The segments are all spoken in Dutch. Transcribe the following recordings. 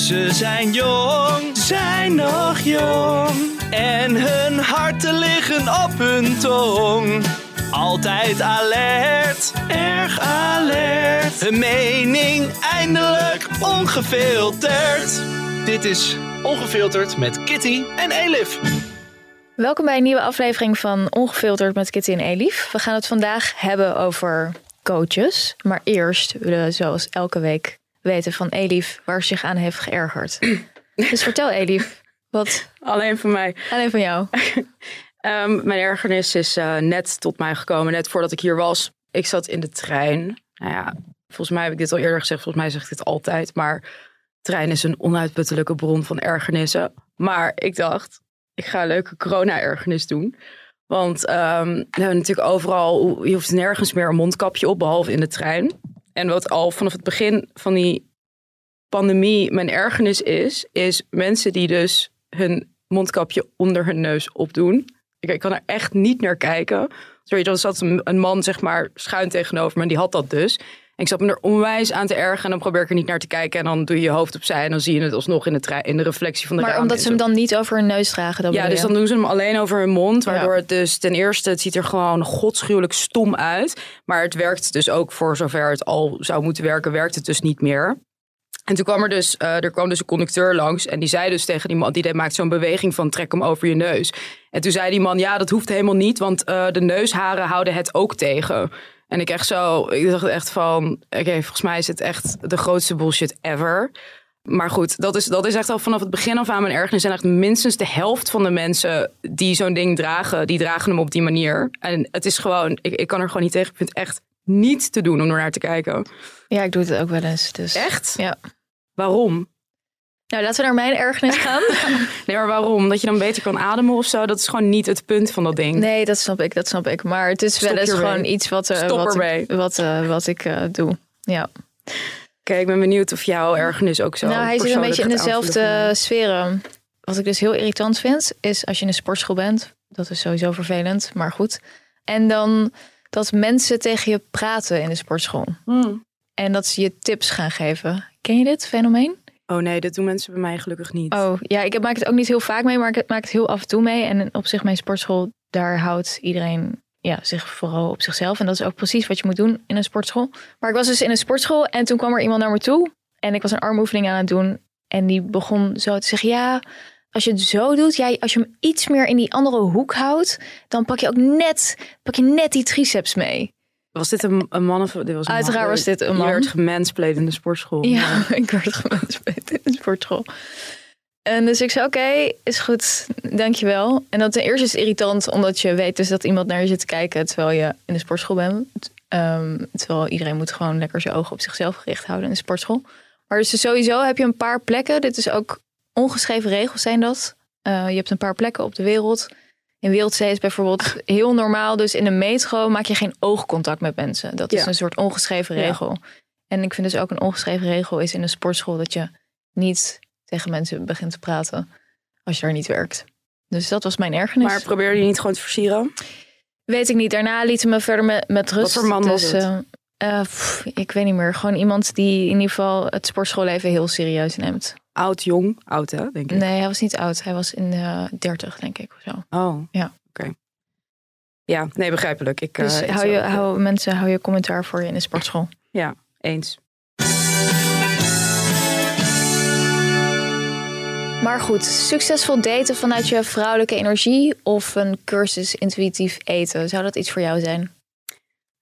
Ze zijn jong, zijn nog jong. En hun harten liggen op hun tong. Altijd alert, erg alert. Hun mening eindelijk ongefilterd. Dit is Ongefilterd met Kitty en Elif. Welkom bij een nieuwe aflevering van Ongefilterd met Kitty en Elif. We gaan het vandaag hebben over coaches. Maar eerst willen we zoals elke week weten van Elif waar ze zich aan heeft geërgerd. dus vertel Elif, wat Alleen van mij. alleen van jou. Ehm, mijn ergernis is eh, net tot mij gekomen, net voordat ik hier was. Ik zat in de trein. Nou ja, volgens mij heb ik dit al eerder gezegd, volgens mij zeg ik dit altijd. Maar trein is een onuitputtelijke bron van ergernissen. Maar ik dacht, ik ga een leuke corona-ergernis doen. Want ehm, we hebben natuurlijk overal, je hoeft nergens meer een mondkapje op, behalve in de trein. En wat al vanaf het begin van die pandemie mijn ergernis is, is mensen die dus hun mondkapje onder hun neus opdoen. Ik, ik kan er echt niet naar kijken. Sorry, er zat een, een man zeg maar schuin tegenover me en die had dat dus. Ik zat me er onwijs aan te ergeren en dan probeer ik er niet naar te kijken. En dan doe je je hoofd opzij en dan zie je het alsnog in de, trein, in de reflectie van de Maar omdat ze hem dan niet over hun neus dragen. Dan Ja, dus dan doen ze hem alleen over hun mond. Waardoor Ja. het dus ten eerste, het ziet er gewoon godschuwelijk stom uit. Maar het werkt dus ook voor zover het al zou moeten werken, werkt het dus niet meer. En toen kwam er dus, eh, er kwam dus een conducteur langs en die zei dus tegen die man, die maakt zo'n beweging van trek hem over je neus. En toen zei die man, ja dat hoeft helemaal niet, want eh, de neusharen houden het ook tegen. En ik echt zo, ik dacht echt van, oké, volgens mij is het echt de grootste bullshit ever. Maar goed, dat is, dat is echt al vanaf het begin af aan mijn ergernis. En echt minstens de helft van de mensen die zo'n ding dragen, die dragen hem op die manier. En het is gewoon, ik, ik kan er gewoon niet tegen. Ik vind het echt niet te doen om er naar te kijken. Ja, ik doe het ook wel eens. Dus. Echt? Ja. Waarom? Nou, laten we naar mijn ergernis gaan. Nee, maar waarom? Dat je dan beter kan ademen of zo? Dat is gewoon niet het punt van dat ding. Nee, dat snap ik, dat snap ik. Maar het is Stop wel eens gewoon iets wat, eh, wat, ik, wat, eh, wat ik eh, doe. Ja. Oké, ik ben benieuwd of jouw ergernis ook zo Nou, hij zit een beetje in dezelfde sferen. Wat ik dus heel irritant vind, is als je in een sportschool bent. Dat is sowieso vervelend, maar goed. En dan dat mensen tegen je praten in de sportschool. Hmm. En dat ze je tips gaan geven. Ken je dit fenomeen? Oh nee, dat doen mensen bij mij gelukkig niet. Oh, ja, ik maak het ook niet heel vaak mee, maar ik maak het heel af en toe mee. En op zich, mijn sportschool, daar houdt iedereen ja, zich vooral op zichzelf. En dat is ook precies wat je moet doen in een sportschool. Maar ik was dus in een sportschool en toen kwam er iemand naar me toe. En ik was een armoefening aan het doen. En die begon zo te zeggen, ja, als je het zo doet, ja, als je hem iets meer in die andere hoek houdt, dan pak je ook net, pak je net die triceps mee. Was dit een, een man of dit was een Uiteraard man? was dit een Je man. werd gemansplayed in de sportschool. Ja, ik werd gemenspeeld in de sportschool. En dus ik zei, oké, is goed, dankjewel. En dat ten eerste is irritant, omdat je weet dus dat iemand naar je zit te kijken terwijl je in de sportschool bent. Ehm, terwijl iedereen moet gewoon lekker zijn ogen op zichzelf gericht houden in de sportschool. Maar dus sowieso heb je een paar plekken. Dit is ook ongeschreven regels zijn dat. Eh, je hebt een paar plekken op de wereld. In Wereldzee is bijvoorbeeld heel normaal. Dus in de metro maak je geen oogcontact met mensen. Dat is Ja. een soort ongeschreven Ja. regel. En ik vind dus ook een ongeschreven regel is in een sportschool dat je niet tegen mensen begint te praten als je daar niet werkt. Dus dat was mijn ergernis. Maar probeer je niet gewoon te versieren? Weet ik niet. Daarna lieten me verder met, met rust. voor man was Dus, het? eh, eh, pff, ik weet niet meer. Gewoon iemand die in ieder geval het sportschoolleven heel serieus neemt. Oud, jong, oud hè, denk ik. Nee, hij was niet oud. Hij was in de 30, denk ik. Of zo. Oh, Ja. Oké. Ja, nee, begrijpelijk. Ik, Dus eh, ik hou je, hou, mensen, hou je commentaar voor je in de sportschool. Ja, eens. Maar goed, succesvol daten vanuit je vrouwelijke energie of een cursus intuïtief eten. Zou dat iets voor jou zijn?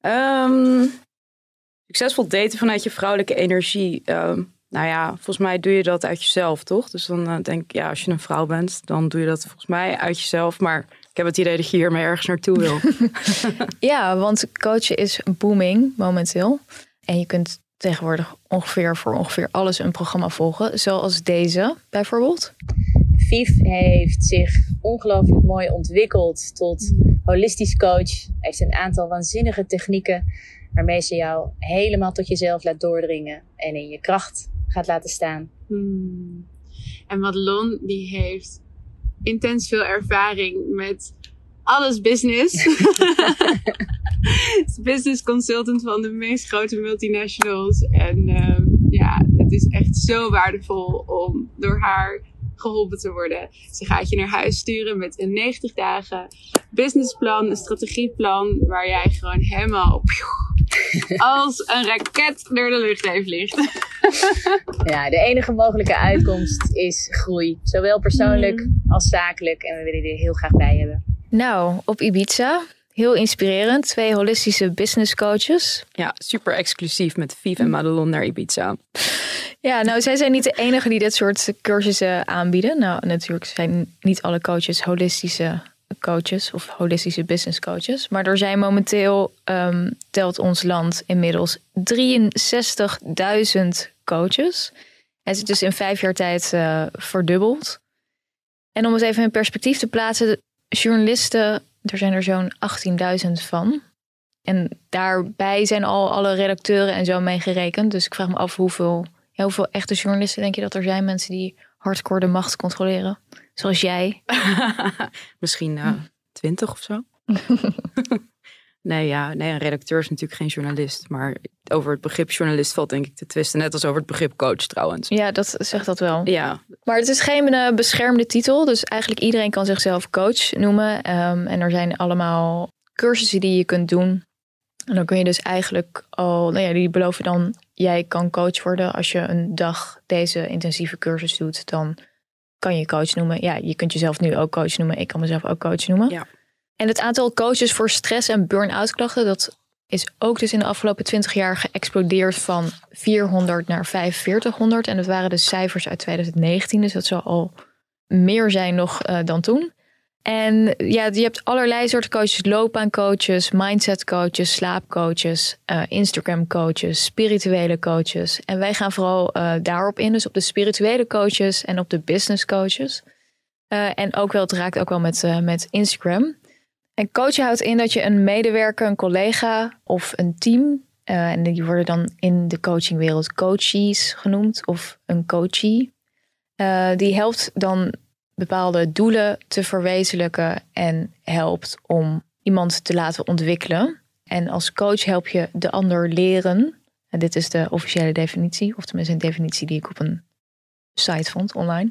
Ehm, succesvol daten vanuit je vrouwelijke energie. Ehm, nou ja, volgens mij doe je dat uit jezelf, toch? Dus dan eh, denk ik, ja, als je een vrouw bent, dan doe je dat volgens mij uit jezelf. Maar ik heb het idee dat je hiermee ergens naartoe wil. Ja, want coachen is booming momenteel. En je kunt tegenwoordig ongeveer voor ongeveer alles een programma volgen. Zoals deze bijvoorbeeld. Vief heeft zich ongelooflijk mooi ontwikkeld tot holistisch coach. Heeft een aantal waanzinnige technieken waarmee ze jou helemaal tot jezelf laat doordringen en in je kracht gaat laten staan. Hmm. En Madelon die heeft intens veel ervaring met alles business. is business consultant van de meest grote multinationals. En uh, ja, het is echt zo waardevol om door haar geholpen te worden. Ze gaat je naar huis sturen met een 90 dagen businessplan, een strategieplan, waar jij gewoon helemaal als een raket door de lucht heen vliegt. ja, de enige mogelijke uitkomst is groei. Zowel persoonlijk hmm. als zakelijk. En we willen er heel graag bij hebben. Nou, op Ibiza. Heel inspirerend. Twee holistische business coaches. Ja, super exclusief met Viv en Madelon naar Ibiza. Ja, nou, zij zijn niet de enige die dit soort cursussen aanbieden. Nou, natuurlijk zijn niet alle coaches holistische coaches of holistische business coaches. Maar er zijn momenteel, um, telt ons land inmiddels 63.000 coaches. Het is dus in vijf jaar tijd uh, verdubbeld. En om het even in perspectief te plaatsen, journalisten, er zijn er zo'n 18.000 van. En daarbij zijn al alle redacteuren en zo mee gerekend. Dus ik vraag me af hoeveel, ja, hoeveel echte journalisten denk je dat er zijn? Mensen die hardcore de macht controleren. Zoals jij. Misschien uh, twintig of zo. nee, ja, nee, een redacteur is natuurlijk geen journalist. Maar over het begrip journalist valt denk ik te twisten. Net als over het begrip coach trouwens. Ja, dat zegt dat wel. Ja. Maar het is geen uh, beschermde titel. Dus eigenlijk iedereen kan zichzelf coach noemen. Um, en er zijn allemaal cursussen die je kunt doen. En dan kun je dus eigenlijk al, nou ja, die beloven dan, jij kan coach worden als je een dag deze intensieve cursus doet. Dan kan je coach noemen. Ja, je kunt jezelf nu ook coach noemen. Ik kan mezelf ook coach noemen. Ja. En het aantal coaches voor stress- en burn-out klachten, dat is ook dus in de afgelopen 20 jaar geëxplodeerd van 400 naar 4500. En dat waren de cijfers uit 2019, dus dat zal al meer zijn nog uh, dan toen. En ja, je hebt allerlei soorten coaches: loopbaancoaches, mindset coaches, slaapcoaches, uh, Instagram coaches, spirituele coaches. En wij gaan vooral uh, daarop in, dus op de spirituele coaches en op de business coaches. En ook wel, het raakt ook wel met, met Instagram. En coachen houdt in dat je een medewerker, een collega of een team, en die worden dan in de coachingwereld coaches genoemd of een coachie, die helpt dan bepaalde doelen te verwezenlijken en helpt om iemand te laten ontwikkelen. En als coach help je de ander leren. En dit is de officiële definitie, of tenminste een definitie die ik op een site vond online.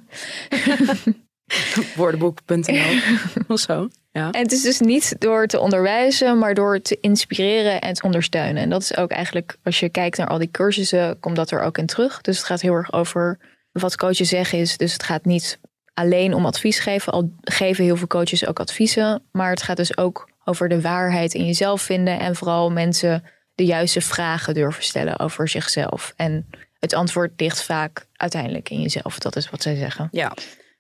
Woordenboek.nl of zo. Ja. En het is dus niet door te onderwijzen, maar door te inspireren en te ondersteunen. En dat is ook eigenlijk, als je kijkt naar al die cursussen, komt dat er ook in terug. Dus het gaat heel erg over wat coaches zeggen is. Dus het gaat niet alleen om advies geven. Al geven heel veel coaches ook adviezen. Maar het gaat dus ook over de waarheid in jezelf vinden. En vooral mensen de juiste vragen durven stellen over zichzelf. En het antwoord ligt vaak uiteindelijk in jezelf. Dat is wat zij zeggen. Ja,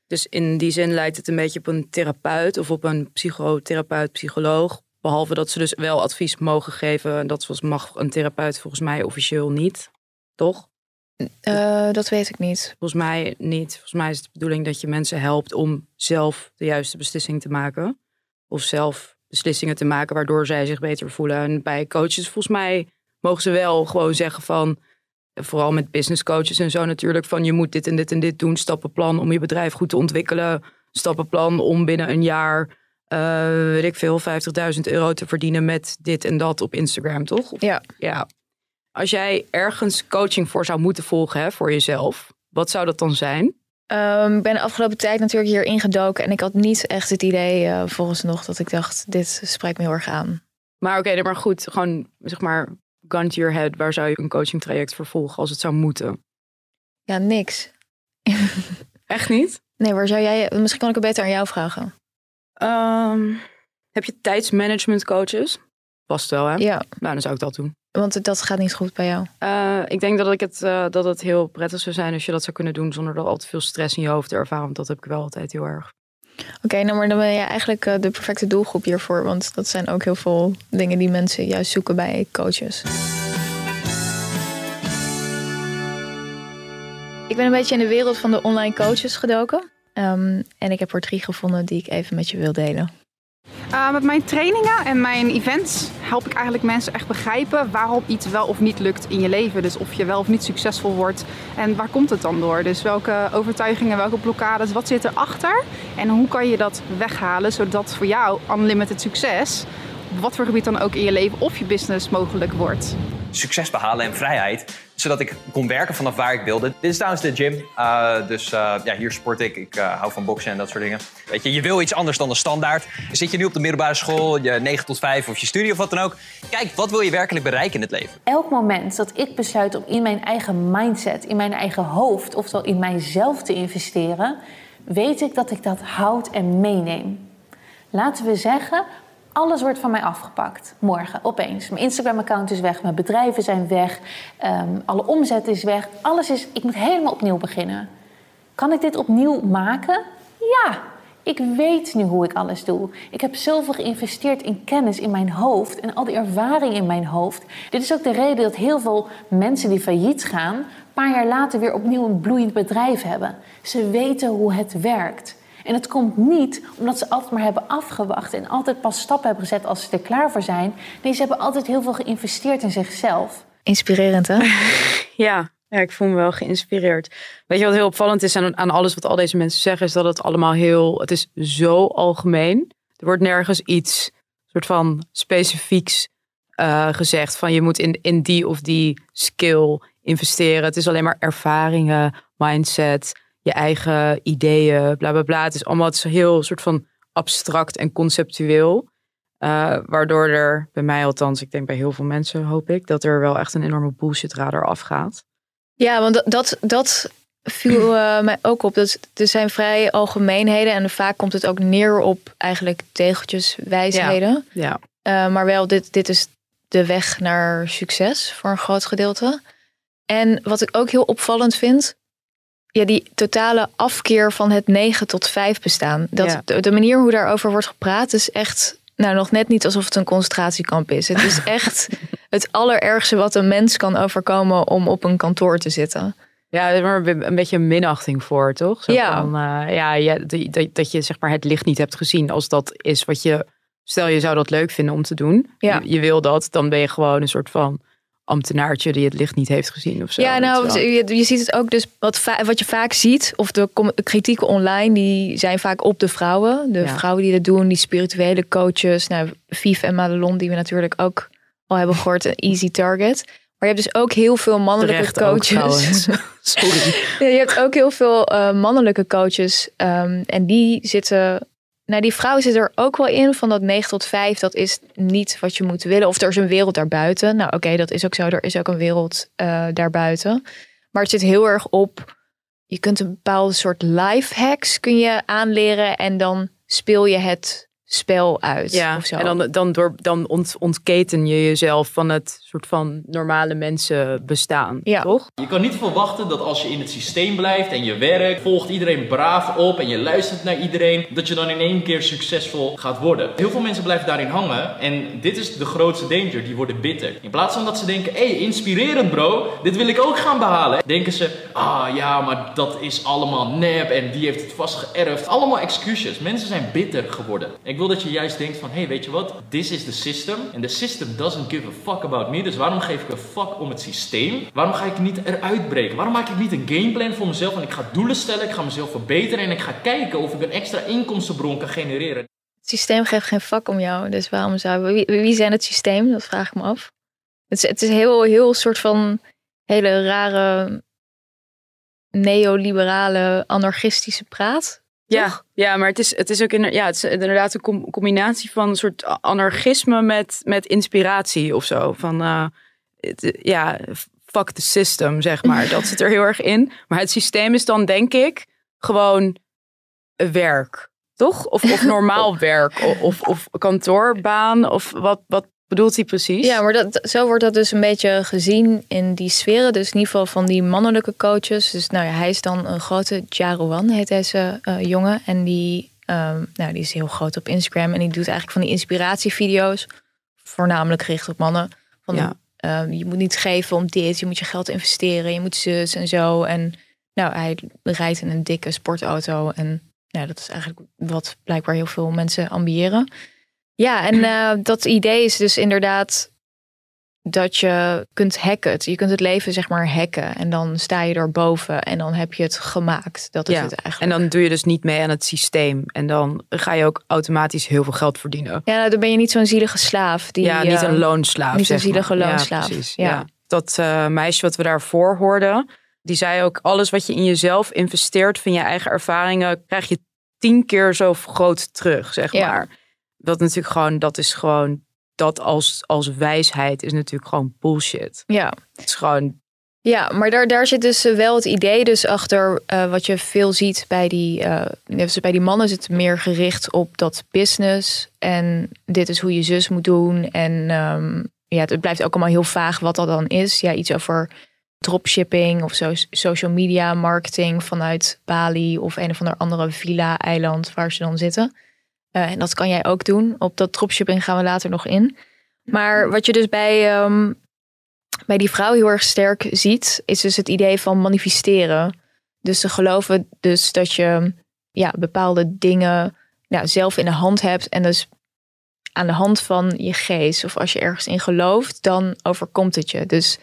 dus in die zin lijkt het een beetje op een therapeut of op een psychotherapeut, psycholoog. Behalve dat ze dus wel advies mogen geven. En dat mag een therapeut volgens mij officieel niet. Toch? Uh, dat weet ik niet. Volgens mij niet. Volgens mij is het de bedoeling dat je mensen helpt om zelf de juiste beslissing te maken. Of zelf beslissingen te maken waardoor zij zich beter voelen. En bij coaches, volgens mij, mogen ze wel gewoon zeggen van. Vooral met business coaches en zo natuurlijk. Van je moet dit en dit en dit doen. Stappenplan om je bedrijf goed te ontwikkelen. Stappenplan om binnen een jaar. Uh, weet ik veel, 50.000 euro te verdienen met dit en dat op Instagram, toch? Ja. Ja, als jij ergens coaching voor zou moeten volgen hè, voor jezelf, wat zou dat dan zijn? Um, ik ben de afgelopen tijd natuurlijk hier ingedoken en ik had niet echt het idee uh, volgens nog dat ik dacht, dit spreekt me heel erg aan. Maar oké, okay, maar goed, gewoon zeg maar gun to your head, waar zou je een coaching traject voor volgen als het zou moeten? Ja, niks. Echt niet? Nee, waar zou jij, misschien kan ik het beter aan jou vragen. Um, heb je tijdsmanagement coaches? Past wel, hè? Ja. Nou, dan zou ik dat doen. Want dat gaat niet goed bij jou. Uh, ik denk dat, ik het, uh, dat het heel prettig zou zijn als je dat zou kunnen doen zonder dat al te veel stress in je hoofd te ervaren. Want dat heb ik wel altijd heel erg. Oké, nou maar dan ben je eigenlijk eh, de perfecte doelgroep hiervoor. Want dat zijn ook heel veel dingen die mensen juist zoeken bij coaches. Ik ben een beetje in de wereld van de online coaches gedoken. Ehm, en ik heb er drie gevonden die ik even met je wil delen. Uh, met mijn trainingen en mijn events help ik eigenlijk mensen echt begrijpen waarom iets wel of niet lukt in je leven. Dus of je wel of niet succesvol wordt en waar komt het dan door? Dus welke overtuigingen, welke blokkades, wat zit erachter en hoe kan je dat weghalen zodat voor jou unlimited succes, op wat voor gebied dan ook in je leven of je business mogelijk wordt. Succes behalen en vrijheid zodat ik kon werken vanaf waar ik wilde. Dit is trouwens de gym. Uh, dus uh, ja, hier sport ik. Ik uh, hou van boksen en dat soort dingen. Weet je, je wil iets anders dan de standaard. Zit je nu op de middelbare school, je 9 tot 5 of je studie of wat dan ook. Kijk, wat wil je werkelijk bereiken in het leven? Elk moment dat ik besluit om in mijn eigen mindset, in mijn eigen hoofd, oftewel in mijzelf te investeren, weet ik dat ik dat houd en meeneem. Laten we zeggen, alles wordt van mij afgepakt. Morgen, opeens. Mijn Instagram-account is weg, mijn bedrijven zijn weg, um, alle omzet is weg. Alles is, ik moet helemaal opnieuw beginnen. Kan ik dit opnieuw maken? Ja, ik weet nu hoe ik alles doe. Ik heb zoveel geïnvesteerd in kennis in mijn hoofd en al die ervaring in mijn hoofd. Dit is ook de reden dat heel veel mensen die failliet gaan, een paar jaar later weer opnieuw een bloeiend bedrijf hebben. Ze weten hoe het werkt. En het komt niet omdat ze altijd maar hebben afgewacht en altijd pas stappen hebben gezet als ze er klaar voor zijn. Nee, ze hebben altijd heel veel geïnvesteerd in zichzelf. Inspirerend, hè? ja, ja, ik voel me wel geïnspireerd. Weet je wat heel opvallend is aan, aan alles wat al deze mensen zeggen, is dat het allemaal heel, het is zo algemeen. Er wordt nergens iets soort van specifieks uh, gezegd van je moet in, in die of die skill investeren. Het is alleen maar ervaringen, mindset, je eigen ideeën, bla bla bla. Het is allemaal het is heel soort van abstract en conceptueel. Uh, waardoor er, bij mij althans, ik denk bij heel veel mensen hoop ik, dat er wel echt een enorme bullshit radar afgaat. Ja, want dat, dat viel uh, mij ook op. Dat, er zijn vrij algemeenheden en vaak komt het ook neer op eigenlijk tegeltjeswijsheden. Ja. ja. Uh, maar wel, dit, dit is de weg naar succes voor een groot gedeelte. En wat ik ook heel opvallend vind, ja, die totale afkeer van het 9 tot 5 bestaan. Dat, de, manier hoe daarover wordt gepraat is echt, nou nog net niet alsof het een concentratiekamp is. Het is echt het allerergste wat een mens kan overkomen om op een kantoor te zitten. Ja, maar een beetje een minachting voor, toch? Zo ja. Van, uh, ja, ja dat, dat je zeg maar het licht niet hebt gezien als dat is wat je... Stel je zou dat leuk vinden om te doen. Ja. Je, je wil dat, dan ben je gewoon een soort van ambtenaartje die het licht niet heeft gezien of zo. Ja, nou, je, je, ziet het ook dus wat, wat je vaak ziet, of de, kritieken online, die zijn vaak op de vrouwen. De vrouwen die dat doen, die spirituele coaches, nou, Vief en Madelon, die we natuurlijk ook al hebben gehoord, een easy target. Maar je hebt dus ook heel veel mannelijke coaches. Sorry. ja, je hebt ook heel veel uh, mannelijke coaches. Um, en die zitten nou, die vrouw zit er ook wel in van dat 9 tot 5, dat is niet wat je moet willen. Of er is een wereld daarbuiten. Nou, oké, dat is ook zo. Er is ook een wereld uh, daarbuiten. Maar het zit heel erg op. Je kunt een bepaalde soort life hacks kun je aanleren en dan speel je het spel uit. Ja, of zo. en dan, dan, door, dan ont, ontketen je jezelf van het soort van normale mensen bestaan, ja. toch? Je kan niet verwachten dat als je in het systeem blijft en je werkt, volgt iedereen braaf op en je luistert naar iedereen, dat je dan in één keer succesvol gaat worden. Heel veel mensen blijven daarin hangen en dit is de grootste danger, die worden bitter. In plaats van dat ze denken, hé, hey, inspirerend bro, dit wil ik ook gaan behalen. Denken ze, ah ja, maar dat is allemaal nep en die heeft het vast geërfd. Allemaal excuses. Mensen zijn bitter geworden. Ik wil dat je juist denkt van, hé, hey, weet je wat? This is the system. And the system doesn't give a fuck about me. Dus waarom geef ik een fuck om het systeem? Waarom ga ik niet eruit breken? Waarom maak ik niet een gameplan voor mezelf? En ik ga doelen stellen, ik ga mezelf verbeteren en ik ga kijken of ik een extra inkomstenbron kan genereren. Het systeem geeft geen fuck om jou. Dus waarom zou. Wie, wie zijn het systeem? Dat vraag ik me af. Het is, het is heel, heel soort van hele rare neoliberale anarchistische praat. Ja, ja, maar het is, het is ook in, ja, het is inderdaad een combinatie van een soort anarchisme met, met inspiratie of zo. Van uh, het, ja, fuck the system, zeg maar. Dat zit er heel erg in. Maar het systeem is dan, denk ik, gewoon werk. Toch? Of, of normaal werk. Of, of kantoorbaan. Of wat, wat bedoelt hij precies? Ja, maar dat, zo wordt dat dus een beetje gezien in die sferen. Dus in ieder geval van die mannelijke coaches. Dus nou ja, hij is dan een grote Jarouan, heet deze uh, jongen. En die, um, nou, die is heel groot op Instagram. En die doet eigenlijk van die inspiratievideo's. Voornamelijk gericht op mannen. Van, ja. um, je moet niet geven om dit. Je moet je geld investeren. Je moet zus en zo. En nou, hij rijdt in een dikke sportauto. En nou, dat is eigenlijk wat blijkbaar heel veel mensen ambiëren. Ja, en eh, dat idee is dus inderdaad dat je kunt hacken. Je kunt het leven zeg maar hacken. En dan sta je erboven en dan heb je het gemaakt. Dat is Ja, het eigenlijk. En dan doe je dus niet mee aan het systeem. En dan ga je ook automatisch heel veel geld verdienen. Ja, nou, dan ben je niet zo'n zielige slaaf. Die, ja, niet eh, een loonslaaf. Niet een zeg maar. zielige loonslaaf. Ja, precies. Ja. Ja. Dat eh, meisje wat we daarvoor hoorden, die zei ook: alles wat je in jezelf investeert van je eigen ervaringen, krijg je tien keer zo groot terug, zeg Ja. maar. Dat natuurlijk gewoon, dat is gewoon, dat als, als wijsheid is natuurlijk gewoon bullshit. Ja. Het is gewoon, Ja, maar daar, daar zit dus wel het idee dus achter eh, wat je veel ziet bij die, eh, dus bij die mannen zit meer gericht op dat business en dit is hoe je zus moet doen en ehm, ja, het blijft ook allemaal heel vaag wat dat dan is. Ja, iets over dropshipping of zo, social media marketing vanuit Bali of een of ander andere villa-eiland waar ze dan zitten. Eh, en dat kan jij ook doen. Op dat dropshipping gaan we later nog in. Maar wat je dus bij ehm, bij die vrouw heel erg sterk ziet, is dus het idee van manifesteren. Dus ze geloven dus dat je ja, bepaalde dingen zelf in de hand hebt. En dus aan de hand van je geest, of als je ergens in gelooft, dan overkomt het je. Dus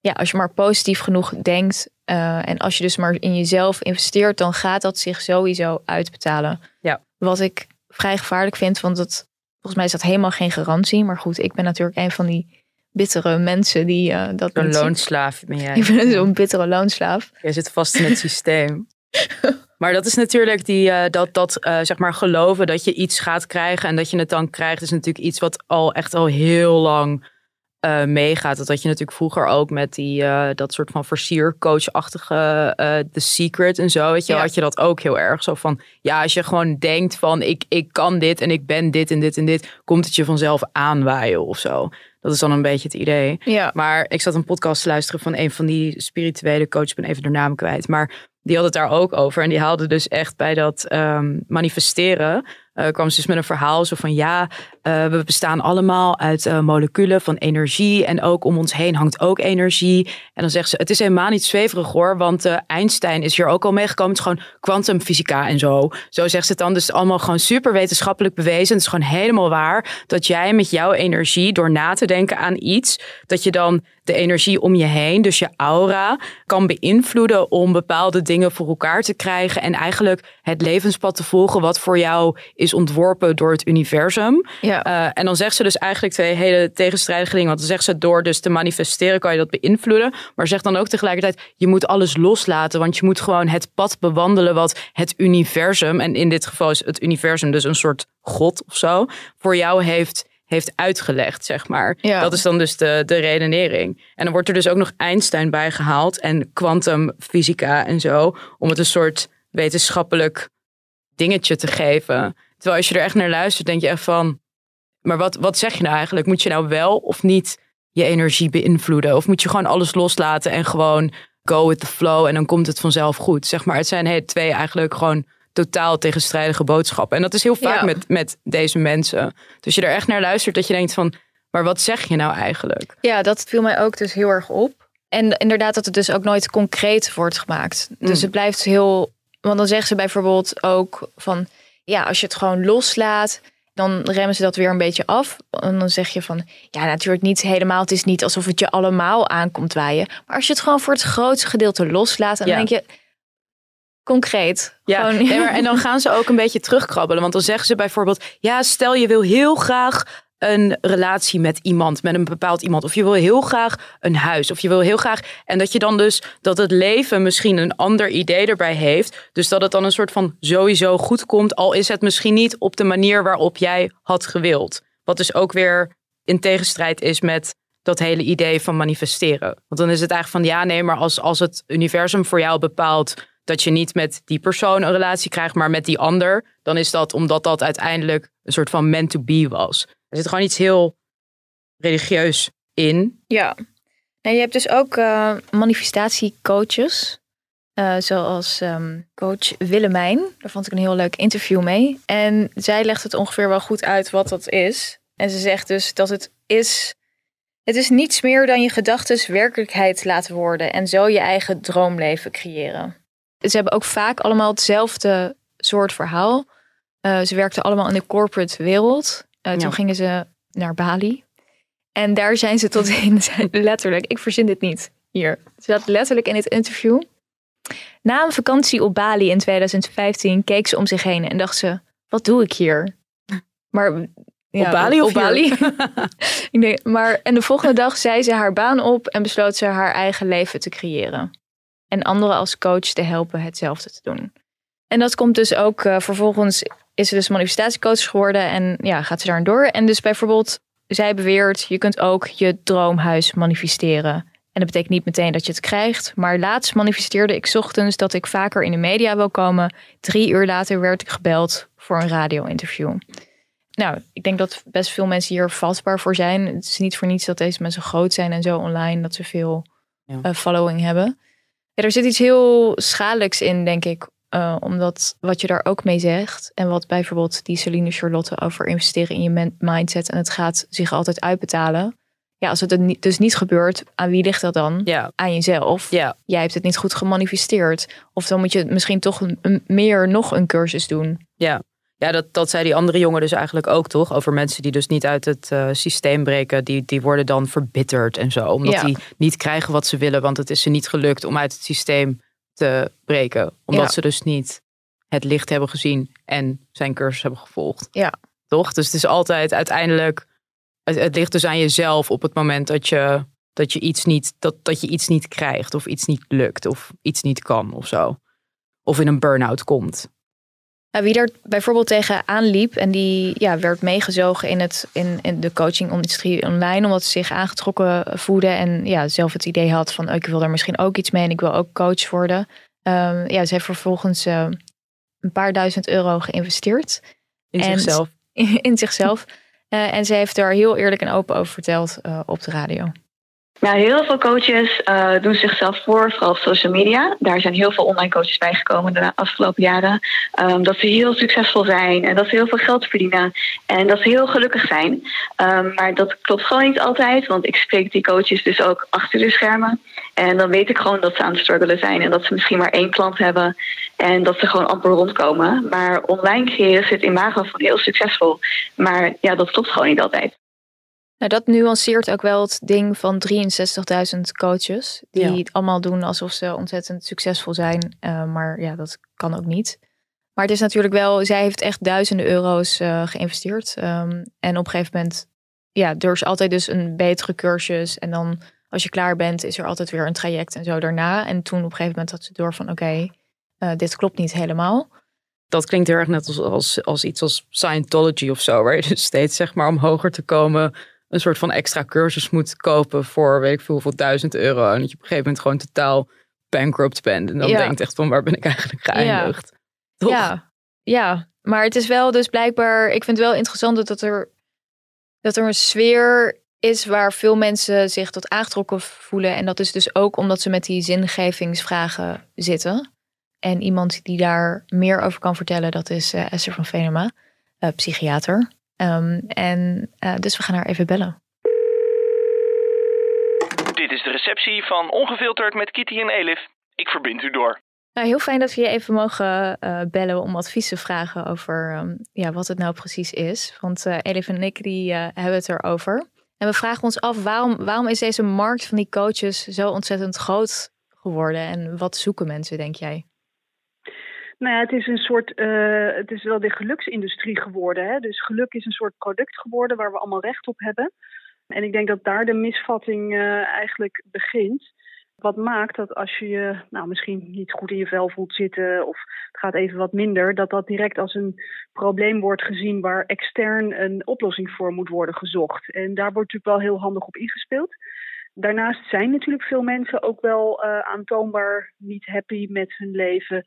ja, als je maar positief genoeg denkt eh, en als je dus maar in jezelf investeert, dan gaat dat zich sowieso uitbetalen. Ja. Wat ik vrij gevaarlijk vind, want dat, volgens mij is dat helemaal geen garantie. Maar goed, ik ben natuurlijk een van die bittere mensen die eh, dat een loonslaaf ben jij. Ik ben zo'n bittere loonslaaf. Jij zit vast in het systeem. Maar dat is natuurlijk die, eh, dat, dat eh, zeg maar geloven dat je iets gaat krijgen en dat je het dan krijgt, is natuurlijk iets wat al echt al heel lang eh, meegaat. Dat had je natuurlijk vroeger ook met die, eh, dat soort van versiercoach-achtige eh The Secret en zo. Weet je, Ja. had je dat ook heel erg. Zo van, ja, als je gewoon denkt van ik, ik kan dit en ik ben dit en dit en dit, komt het je vanzelf aanwaaien of zo. Dat is dan een beetje het idee. Ja. Maar ik zat een podcast te luisteren van een van die spirituele coaches, ik ben even de naam kwijt. Maar die had het daar ook over. En die haalde dus echt bij dat ehm, manifesteren. eh, kwam ze dus met een verhaal zo van ja, eh, we bestaan allemaal uit eh, moleculen van energie. En ook om ons heen hangt ook energie. En dan zegt ze, het is helemaal niet zweverig hoor. Want eh, Einstein is hier ook al meegekomen. Het is gewoon kwantumfysica en zo. Zo zegt ze het dan. Dus het is allemaal gewoon super wetenschappelijk bewezen. Het is gewoon helemaal waar dat jij met jouw energie, door na te denken aan iets, dat je dan de energie om je heen, dus je aura, kan beïnvloeden om bepaalde dingen voor elkaar te krijgen. En eigenlijk het levenspad te volgen wat voor jou is ontworpen door het universum. Ja. Eh, en dan zegt ze dus eigenlijk twee hele tegenstrijdige dingen. Want dan zegt ze door dus te manifesteren kan je dat beïnvloeden. Maar zegt dan ook tegelijkertijd, je moet alles loslaten. Want je moet gewoon het pad bewandelen wat het universum, en in dit geval is het universum dus een soort god of zo, voor jou heeft, heeft uitgelegd, zeg maar. Ja. Dat is dan dus de, de redenering. En dan wordt er dus ook nog Einstein bij gehaald en kwantumfysica en zo, om het een soort wetenschappelijk dingetje te geven. Terwijl als je er echt naar luistert, denk je echt van, maar wat, wat zeg je nou eigenlijk? Moet je nou wel of niet je energie beïnvloeden? Of moet je gewoon alles loslaten en gewoon go with the flow en dan komt het vanzelf goed? Zeg maar, het zijn hey, twee eigenlijk gewoon totaal tegenstrijdige boodschappen. En dat is heel vaak Ja. met, met deze mensen. Dus je er echt naar luistert dat je denkt van, maar wat zeg je nou eigenlijk? Ja, dat viel mij ook dus heel erg op. En inderdaad dat het dus ook nooit concreet wordt gemaakt. Dus Mm. het blijft heel... Want dan zeggen ze bijvoorbeeld ook van... Ja, als je het gewoon loslaat, dan remmen ze dat weer een beetje af. En dan zeg je van... Ja, natuurlijk niet helemaal. Het is niet alsof het je allemaal aankomt waaien. Maar als je het gewoon voor het grootste gedeelte loslaat... dan Ja. denk je... Concreet. Ja, Gewoon- nee, maar, en dan gaan ze ook een beetje terugkrabbelen. Want dan zeggen ze bijvoorbeeld: Ja, stel je wil heel graag een relatie met iemand, met een bepaald iemand. Of je wil heel graag een huis. Of je wil heel graag. En dat je dan dus dat het leven misschien een ander idee erbij heeft. Dus dat het dan een soort van sowieso goed komt. Al is het misschien niet op de manier waarop jij had gewild. Wat dus ook weer in tegenstrijd is met dat hele idee van manifesteren. Want dan is het eigenlijk van ja, nee, maar als, als het universum voor jou bepaalt dat je niet met die persoon een relatie krijgt, maar met die ander, dan is dat omdat dat uiteindelijk een soort van meant to be was. Er zit gewoon iets heel religieus in. Ja. En je hebt dus ook eh, manifestatiecoaches. eh, zoals ehm, coach Willemijn. Daar vond ik een heel leuk interview mee. En zij legt het ongeveer wel goed uit wat dat is. En ze zegt dus dat het is... Het is niets meer dan je gedachten werkelijkheid laten worden. En zo je eigen droomleven creëren. Ze hebben ook vaak allemaal hetzelfde soort verhaal. Uh, ze werkten allemaal in de corporate wereld. Uh, toen gingen ze naar Bali. En daar zijn ze tot in, letterlijk, ik verzin dit niet hier. Ze zat letterlijk in het interview. Na een vakantie op Bali in 2015 keek ze om zich heen en dacht ze: wat doe ik hier? Maar ja, op Bali of op Bali? ik denk, maar en de volgende dag zei ze haar baan op en besloot ze haar eigen leven te creëren. En anderen als coach te helpen hetzelfde te doen. En dat komt dus ook uh, vervolgens is ze dus manifestatiecoach geworden en ja, gaat ze daar door. En dus bijvoorbeeld, zij beweert, je kunt ook je droomhuis manifesteren. En dat betekent niet meteen dat je het krijgt. Maar laatst manifesteerde ik ochtends dat ik vaker in de media wil komen. Drie uur later werd ik gebeld voor een radio-interview. Nou, ik denk dat best veel mensen hier vatbaar voor zijn. Het is niet voor niets dat deze mensen groot zijn en zo online, dat ze veel ja. following hebben. Ja, er zit iets heel schadelijks in, denk ik, uh, omdat wat je daar ook mee zegt. En wat bijvoorbeeld die Celine Charlotte over investeren in je mindset. En het gaat zich altijd uitbetalen. Ja, als het dus niet gebeurt, aan wie ligt dat dan? Ja. Aan jezelf. Ja. Jij hebt het niet goed gemanifesteerd. Of dan moet je misschien toch een, meer nog een cursus doen. Ja, ja dat, dat zei die andere jongen dus eigenlijk ook toch? Over mensen die dus niet uit het uh, systeem breken. Die, die worden dan verbitterd en zo. Omdat ja. die niet krijgen wat ze willen. Want het is ze niet gelukt om uit het systeem te breken. Omdat ze dus niet het licht hebben gezien en zijn cursus hebben gevolgd. Ja. Toch? Dus het is altijd uiteindelijk. Het, het ligt dus aan jezelf op het moment dat je, dat je iets niet, dat, dat je iets niet krijgt, of iets niet lukt, of iets niet kan of zo. Of in een burn-out komt. Wie er bijvoorbeeld tegenaan liep en die ja, werd meegezogen in, het, in, in de coaching-industrie online, omdat ze zich aangetrokken voelde en ja, zelf het idee had van oh, ik wil daar misschien ook iets mee en ik wil ook coach worden. Um, ja, ze heeft vervolgens uh, een paar duizend euro geïnvesteerd. In zichzelf. In, zichzelf. Uh, en ze heeft daar heel eerlijk en open over verteld uh, op de radio. Nou, heel veel coaches uh, doen zichzelf voor, vooral op social media. Daar zijn heel veel online coaches bijgekomen de afgelopen jaren. Um, dat ze heel succesvol zijn en dat ze heel veel geld verdienen. En dat ze heel gelukkig zijn. Um, maar dat klopt gewoon niet altijd, want ik spreek die coaches dus ook achter de schermen. En dan weet ik gewoon dat ze aan het struggelen zijn en dat ze misschien maar één klant hebben. En dat ze gewoon amper rondkomen. Maar online creëren ze het imago van heel succesvol. Maar ja, dat klopt gewoon niet altijd. Nou, dat nuanceert ook wel het ding van 63.000 coaches. Die het allemaal doen alsof ze ontzettend succesvol zijn. Uh, maar ja, dat kan ook niet. Maar het is natuurlijk wel, zij heeft echt duizenden euro's uh, geïnvesteerd. Um, en op een gegeven moment, ja, er is altijd dus een betere cursus. En dan als je klaar bent, is er altijd weer een traject en zo daarna. En toen op een gegeven moment had ze door van oké, okay, uh, dit klopt niet helemaal. Dat klinkt heel erg net als, als, als iets als Scientology of zo. Waar je dus steeds zeg maar om hoger te komen een soort van extra cursus moet kopen voor weet ik veel hoeveel duizend euro. En dat je op een gegeven moment gewoon totaal bankrupt bent. En dan ja. denkt echt van waar ben ik eigenlijk geëindigd? Ja. ja. ja, maar het is wel dus blijkbaar, ik vind het wel interessant dat er, dat er een sfeer is waar veel mensen zich tot aangetrokken voelen. En dat is dus ook omdat ze met die zingevingsvragen zitten. En iemand die daar meer over kan vertellen, dat is uh, Esther van Venema, uh, psychiater. Um, en uh, dus we gaan haar even bellen. Dit is de receptie van Ongefilterd met Kitty en Elif. Ik verbind u door. Nou, heel fijn dat we je even mogen uh, bellen om advies te vragen over um, ja, wat het nou precies is. Want uh, Elif en ik die, hebben het erover. En we vragen ons af, waarom, waarom is deze markt van die coaches zo ontzettend groot geworden? En wat zoeken mensen, denk jij? Nou ja, het is een soort, uh, het is wel de geluksindustrie geworden. Hè? Dus geluk is een soort product geworden waar we allemaal recht op hebben. En ik denk dat daar de misvatting uh, eigenlijk begint. Wat maakt dat als je je nou, misschien niet goed in je vel voelt zitten of het gaat even wat minder, dat dat direct als een probleem wordt gezien waar extern een oplossing voor moet worden gezocht. En daar wordt natuurlijk wel heel handig op ingespeeld. Daarnaast zijn natuurlijk veel mensen ook wel uh, aantoonbaar niet happy met hun leven.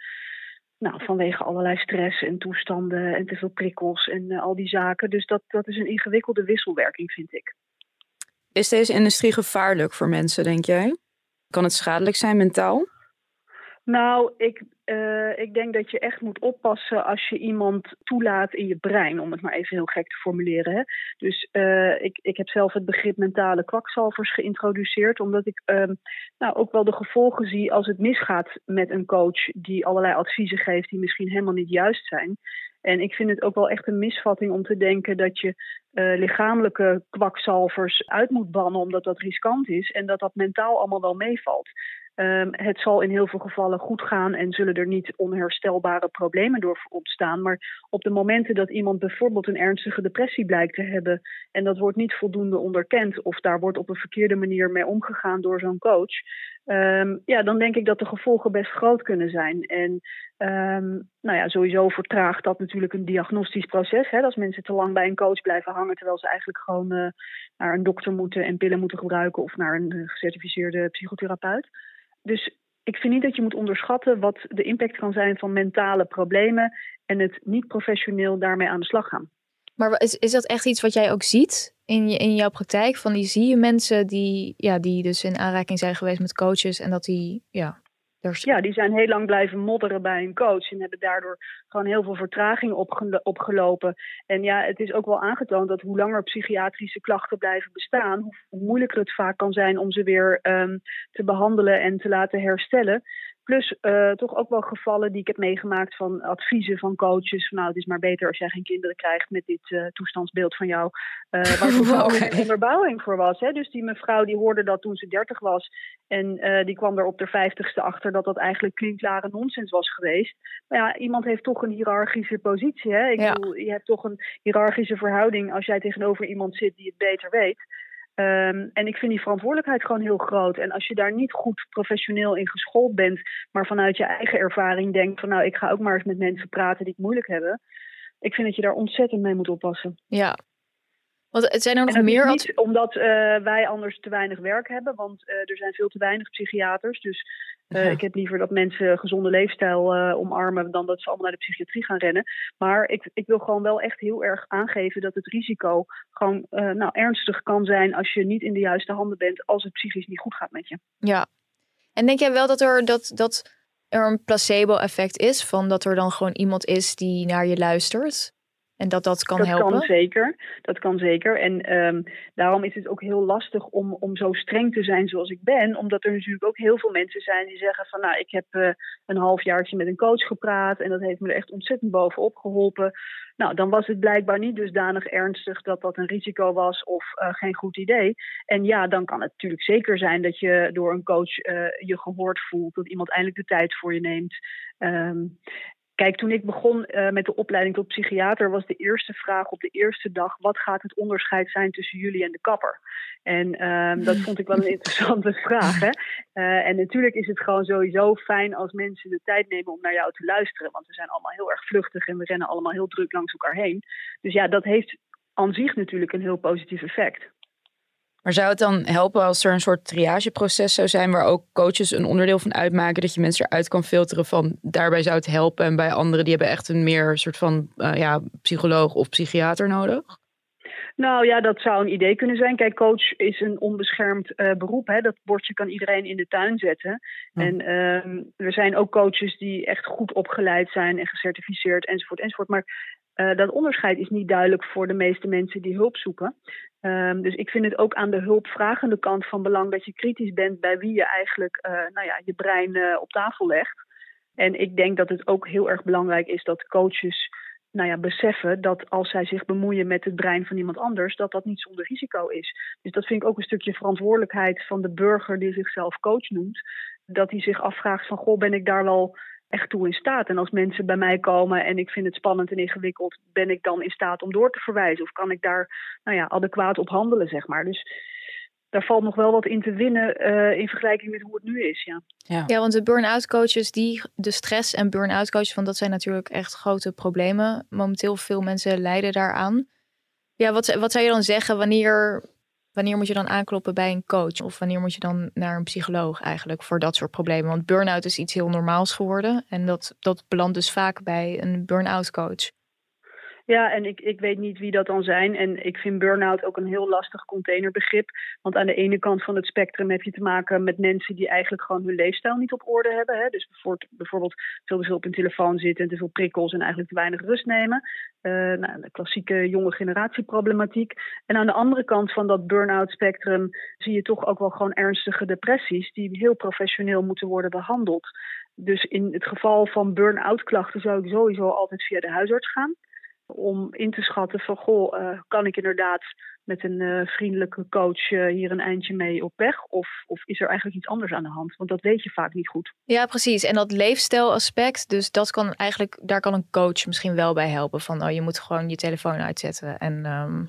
Nou, vanwege allerlei stress en toestanden en te veel prikkels en uh, al die zaken. Dus dat, dat is een ingewikkelde wisselwerking, vind ik. Is deze industrie gevaarlijk voor mensen, denk jij? Kan het schadelijk zijn mentaal? Nou, ik, uh, ik denk dat je echt moet oppassen als je iemand toelaat in je brein, om het maar even heel gek te formuleren. Hè? Dus uh, ik, ik heb zelf het begrip mentale kwakzalvers geïntroduceerd, omdat ik uh, nou, ook wel de gevolgen zie als het misgaat met een coach die allerlei adviezen geeft die misschien helemaal niet juist zijn. En ik vind het ook wel echt een misvatting om te denken dat je uh, lichamelijke kwakzalvers uit moet bannen omdat dat riskant is en dat dat mentaal allemaal wel meevalt. Um, het zal in heel veel gevallen goed gaan en zullen er niet onherstelbare problemen door ontstaan. Maar op de momenten dat iemand bijvoorbeeld een ernstige depressie blijkt te hebben en dat wordt niet voldoende onderkend of daar wordt op een verkeerde manier mee omgegaan door zo'n coach, um, ja, dan denk ik dat de gevolgen best groot kunnen zijn. En um, nou ja, sowieso vertraagt dat natuurlijk een diagnostisch proces. Hè, als mensen te lang bij een coach blijven hangen terwijl ze eigenlijk gewoon uh, naar een dokter moeten en pillen moeten gebruiken of naar een gecertificeerde psychotherapeut dus ik vind niet dat je moet onderschatten wat de impact kan zijn van mentale problemen en het niet professioneel daarmee aan de slag gaan. Maar is, is dat echt iets wat jij ook ziet in, je, in jouw praktijk? Van die zie je mensen die, ja, die dus in aanraking zijn geweest met coaches en dat die ja, ja, die zijn heel lang blijven modderen bij een coach en hebben daardoor gewoon heel veel vertraging opgelopen. En ja, het is ook wel aangetoond dat hoe langer psychiatrische klachten blijven bestaan, hoe moeilijker het vaak kan zijn om ze weer um, te behandelen en te laten herstellen. Plus uh, toch ook wel gevallen die ik heb meegemaakt van adviezen van coaches. Van, nou, het is maar beter als jij geen kinderen krijgt met dit uh, toestandsbeeld van jou. Uh, waar toevallig okay. een onderbouwing voor was. Hè? Dus die mevrouw die hoorde dat toen ze dertig was. En die kwam er op de vijftigste achter dat dat eigenlijk klinkklare nonsens was geweest. Maar ja, iemand heeft toch een hiërarchische positie. Hè? Ik ja. bedoel, je hebt toch een hiërarchische verhouding als jij tegenover iemand zit die het beter weet. Um, en ik vind die verantwoordelijkheid gewoon heel groot. En als je daar niet goed professioneel in geschoold bent, maar vanuit je eigen ervaring denkt van nou, ik ga ook maar eens met mensen praten die het moeilijk hebben. Ik vind dat je daar ontzettend mee moet oppassen. Ja. Want het zijn er nog meer. Niet omdat uh, wij anders te weinig werk hebben, want uh, er zijn veel te weinig psychiaters. Dus uh, ja. ik heb liever dat mensen gezonde leefstijl omarmen dan dat ze allemaal naar de psychiatrie gaan rennen. Maar ik, ik wil gewoon wel echt heel erg aangeven dat het risico gewoon nou, ernstig kan zijn als je niet in de juiste handen bent als het psychisch niet goed gaat met je. Ja. En denk jij wel dat er dat. dat er een placebo-effect is van dat er dan gewoon iemand is die naar je luistert? En dat dat kan dat helpen? Dat kan zeker. Dat kan zeker. En um, daarom is het ook heel lastig om, om zo streng te zijn zoals ik ben. Omdat er natuurlijk ook heel veel mensen zijn die zeggen van... nou, ik heb uh, een halfjaartje met een coach gepraat... en dat heeft me er echt ontzettend bovenop geholpen. Nou, dan was het blijkbaar niet dusdanig ernstig dat dat een risico was of uh, geen goed idee. En ja, dan kan het natuurlijk zeker zijn dat je door een coach uh, je gehoord voelt... dat iemand eindelijk de tijd voor je neemt... Um, Kijk, toen ik begon uh, met de opleiding tot psychiater, was de eerste vraag op de eerste dag: wat gaat het onderscheid zijn tussen jullie en de kapper? En um, dat vond ik wel een interessante vraag. Hè? Uh, en natuurlijk is het gewoon sowieso fijn als mensen de tijd nemen om naar jou te luisteren. Want we zijn allemaal heel erg vluchtig en we rennen allemaal heel druk langs elkaar heen. Dus ja, dat heeft aan zich natuurlijk een heel positief effect. Maar zou het dan helpen als er een soort triageproces zou zijn waar ook coaches een onderdeel van uitmaken, dat je mensen eruit kan filteren van daarbij zou het helpen en bij anderen die hebben echt een meer soort van uh, ja, psycholoog of psychiater nodig? Nou ja, dat zou een idee kunnen zijn. Kijk, coach is een onbeschermd uh, beroep. Hè. Dat bordje kan iedereen in de tuin zetten. Hm. En um, er zijn ook coaches die echt goed opgeleid zijn en gecertificeerd enzovoort enzovoort. Maar uh, dat onderscheid is niet duidelijk voor de meeste mensen die hulp zoeken. Um, dus ik vind het ook aan de hulpvragende kant van belang dat je kritisch bent bij wie je eigenlijk uh, nou ja, je brein uh, op tafel legt. En ik denk dat het ook heel erg belangrijk is dat coaches nou ja, beseffen dat als zij zich bemoeien met het brein van iemand anders, dat dat niet zonder risico is. Dus dat vind ik ook een stukje verantwoordelijkheid van de burger die zichzelf coach noemt. Dat hij zich afvraagt van, goh, ben ik daar wel echt toe in staat? En als mensen bij mij komen en ik vind het spannend en ingewikkeld, ben ik dan in staat om door te verwijzen? Of kan ik daar nou ja, adequaat op handelen, zeg maar? Dus daar valt nog wel wat in te winnen uh, in vergelijking met hoe het nu is. Ja, ja. ja want de burn-out coaches, die, de stress en burn-out coaches, van dat zijn natuurlijk echt grote problemen. Momenteel veel mensen lijden daaraan. Ja, wat, wat zou je dan zeggen wanneer Wanneer moet je dan aankloppen bij een coach? Of wanneer moet je dan naar een psycholoog eigenlijk voor dat soort problemen? Want burn-out is iets heel normaals geworden. En dat, dat belandt dus vaak bij een burn-out coach. Ja, en ik, ik weet niet wie dat dan zijn. En ik vind burn-out ook een heel lastig containerbegrip. Want aan de ene kant van het spectrum heb je te maken met mensen die eigenlijk gewoon hun leefstijl niet op orde hebben. Hè? Dus bijvoorbeeld, veel te veel op hun telefoon zitten en te veel prikkels en eigenlijk te weinig rust nemen. Uh, nou, de klassieke jonge generatieproblematiek. En aan de andere kant van dat burn-out spectrum zie je toch ook wel gewoon ernstige depressies die heel professioneel moeten worden behandeld. Dus in het geval van burn-out klachten zou ik sowieso altijd via de huisarts gaan om in te schatten van goh, uh, kan ik inderdaad met een uh, vriendelijke coach uh, hier een eindje mee op weg? Of, of is er eigenlijk iets anders aan de hand? Want dat weet je vaak niet goed. Ja, precies. En dat leefstijlaspect, dus dat kan eigenlijk, daar kan een coach misschien wel bij helpen. Van oh, je moet gewoon je telefoon uitzetten en um,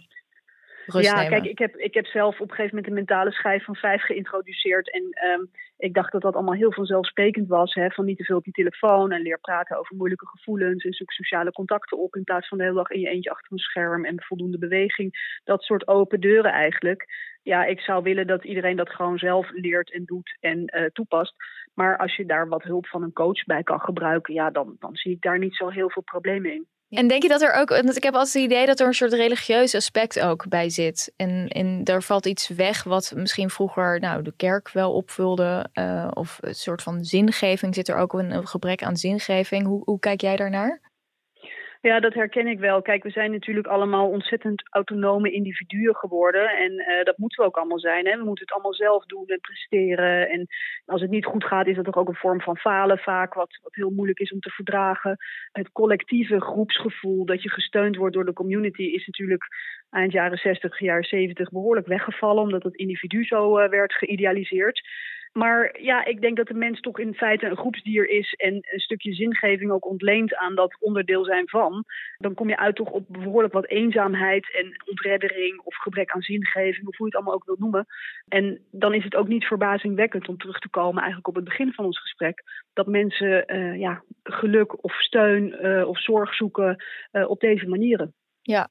rust ja, nemen. kijk, ik heb, ik heb zelf op een gegeven moment een mentale schijf van vijf geïntroduceerd. En um, ik dacht dat dat allemaal heel vanzelfsprekend was. Hè, van niet te veel op je telefoon en leer praten over moeilijke gevoelens. En zoek sociale contacten op in plaats van de hele dag in je eentje achter een scherm en voldoende beweging. Dat soort open deuren eigenlijk. Ja, ik zou willen dat iedereen dat gewoon zelf leert en doet en uh, toepast. Maar als je daar wat hulp van een coach bij kan gebruiken, ja, dan, dan zie ik daar niet zo heel veel problemen in. En denk je dat er ook, want ik heb altijd het idee dat er een soort religieus aspect ook bij zit. En, en er valt iets weg wat misschien vroeger nou, de kerk wel opvulde. Uh, of een soort van zingeving. Zit er ook een, een gebrek aan zingeving? Hoe, hoe kijk jij daarnaar? Ja, dat herken ik wel. Kijk, we zijn natuurlijk allemaal ontzettend autonome individuen geworden. En uh, dat moeten we ook allemaal zijn. Hè? We moeten het allemaal zelf doen en presteren. En als het niet goed gaat, is dat toch ook een vorm van falen vaak. Wat, wat heel moeilijk is om te verdragen. Het collectieve groepsgevoel dat je gesteund wordt door de community is natuurlijk eind jaren 60, jaren 70 behoorlijk weggevallen. Omdat het individu zo uh, werd geïdealiseerd. Maar ja, ik denk dat de mens toch in feite een groepsdier is en een stukje zingeving ook ontleent aan dat onderdeel zijn van. Dan kom je uit toch op behoorlijk wat eenzaamheid en ontreddering of gebrek aan zingeving, of hoe je het allemaal ook wil noemen. En dan is het ook niet verbazingwekkend om terug te komen eigenlijk op het begin van ons gesprek, dat mensen uh, ja, geluk of steun uh, of zorg zoeken uh, op deze manieren. Ja,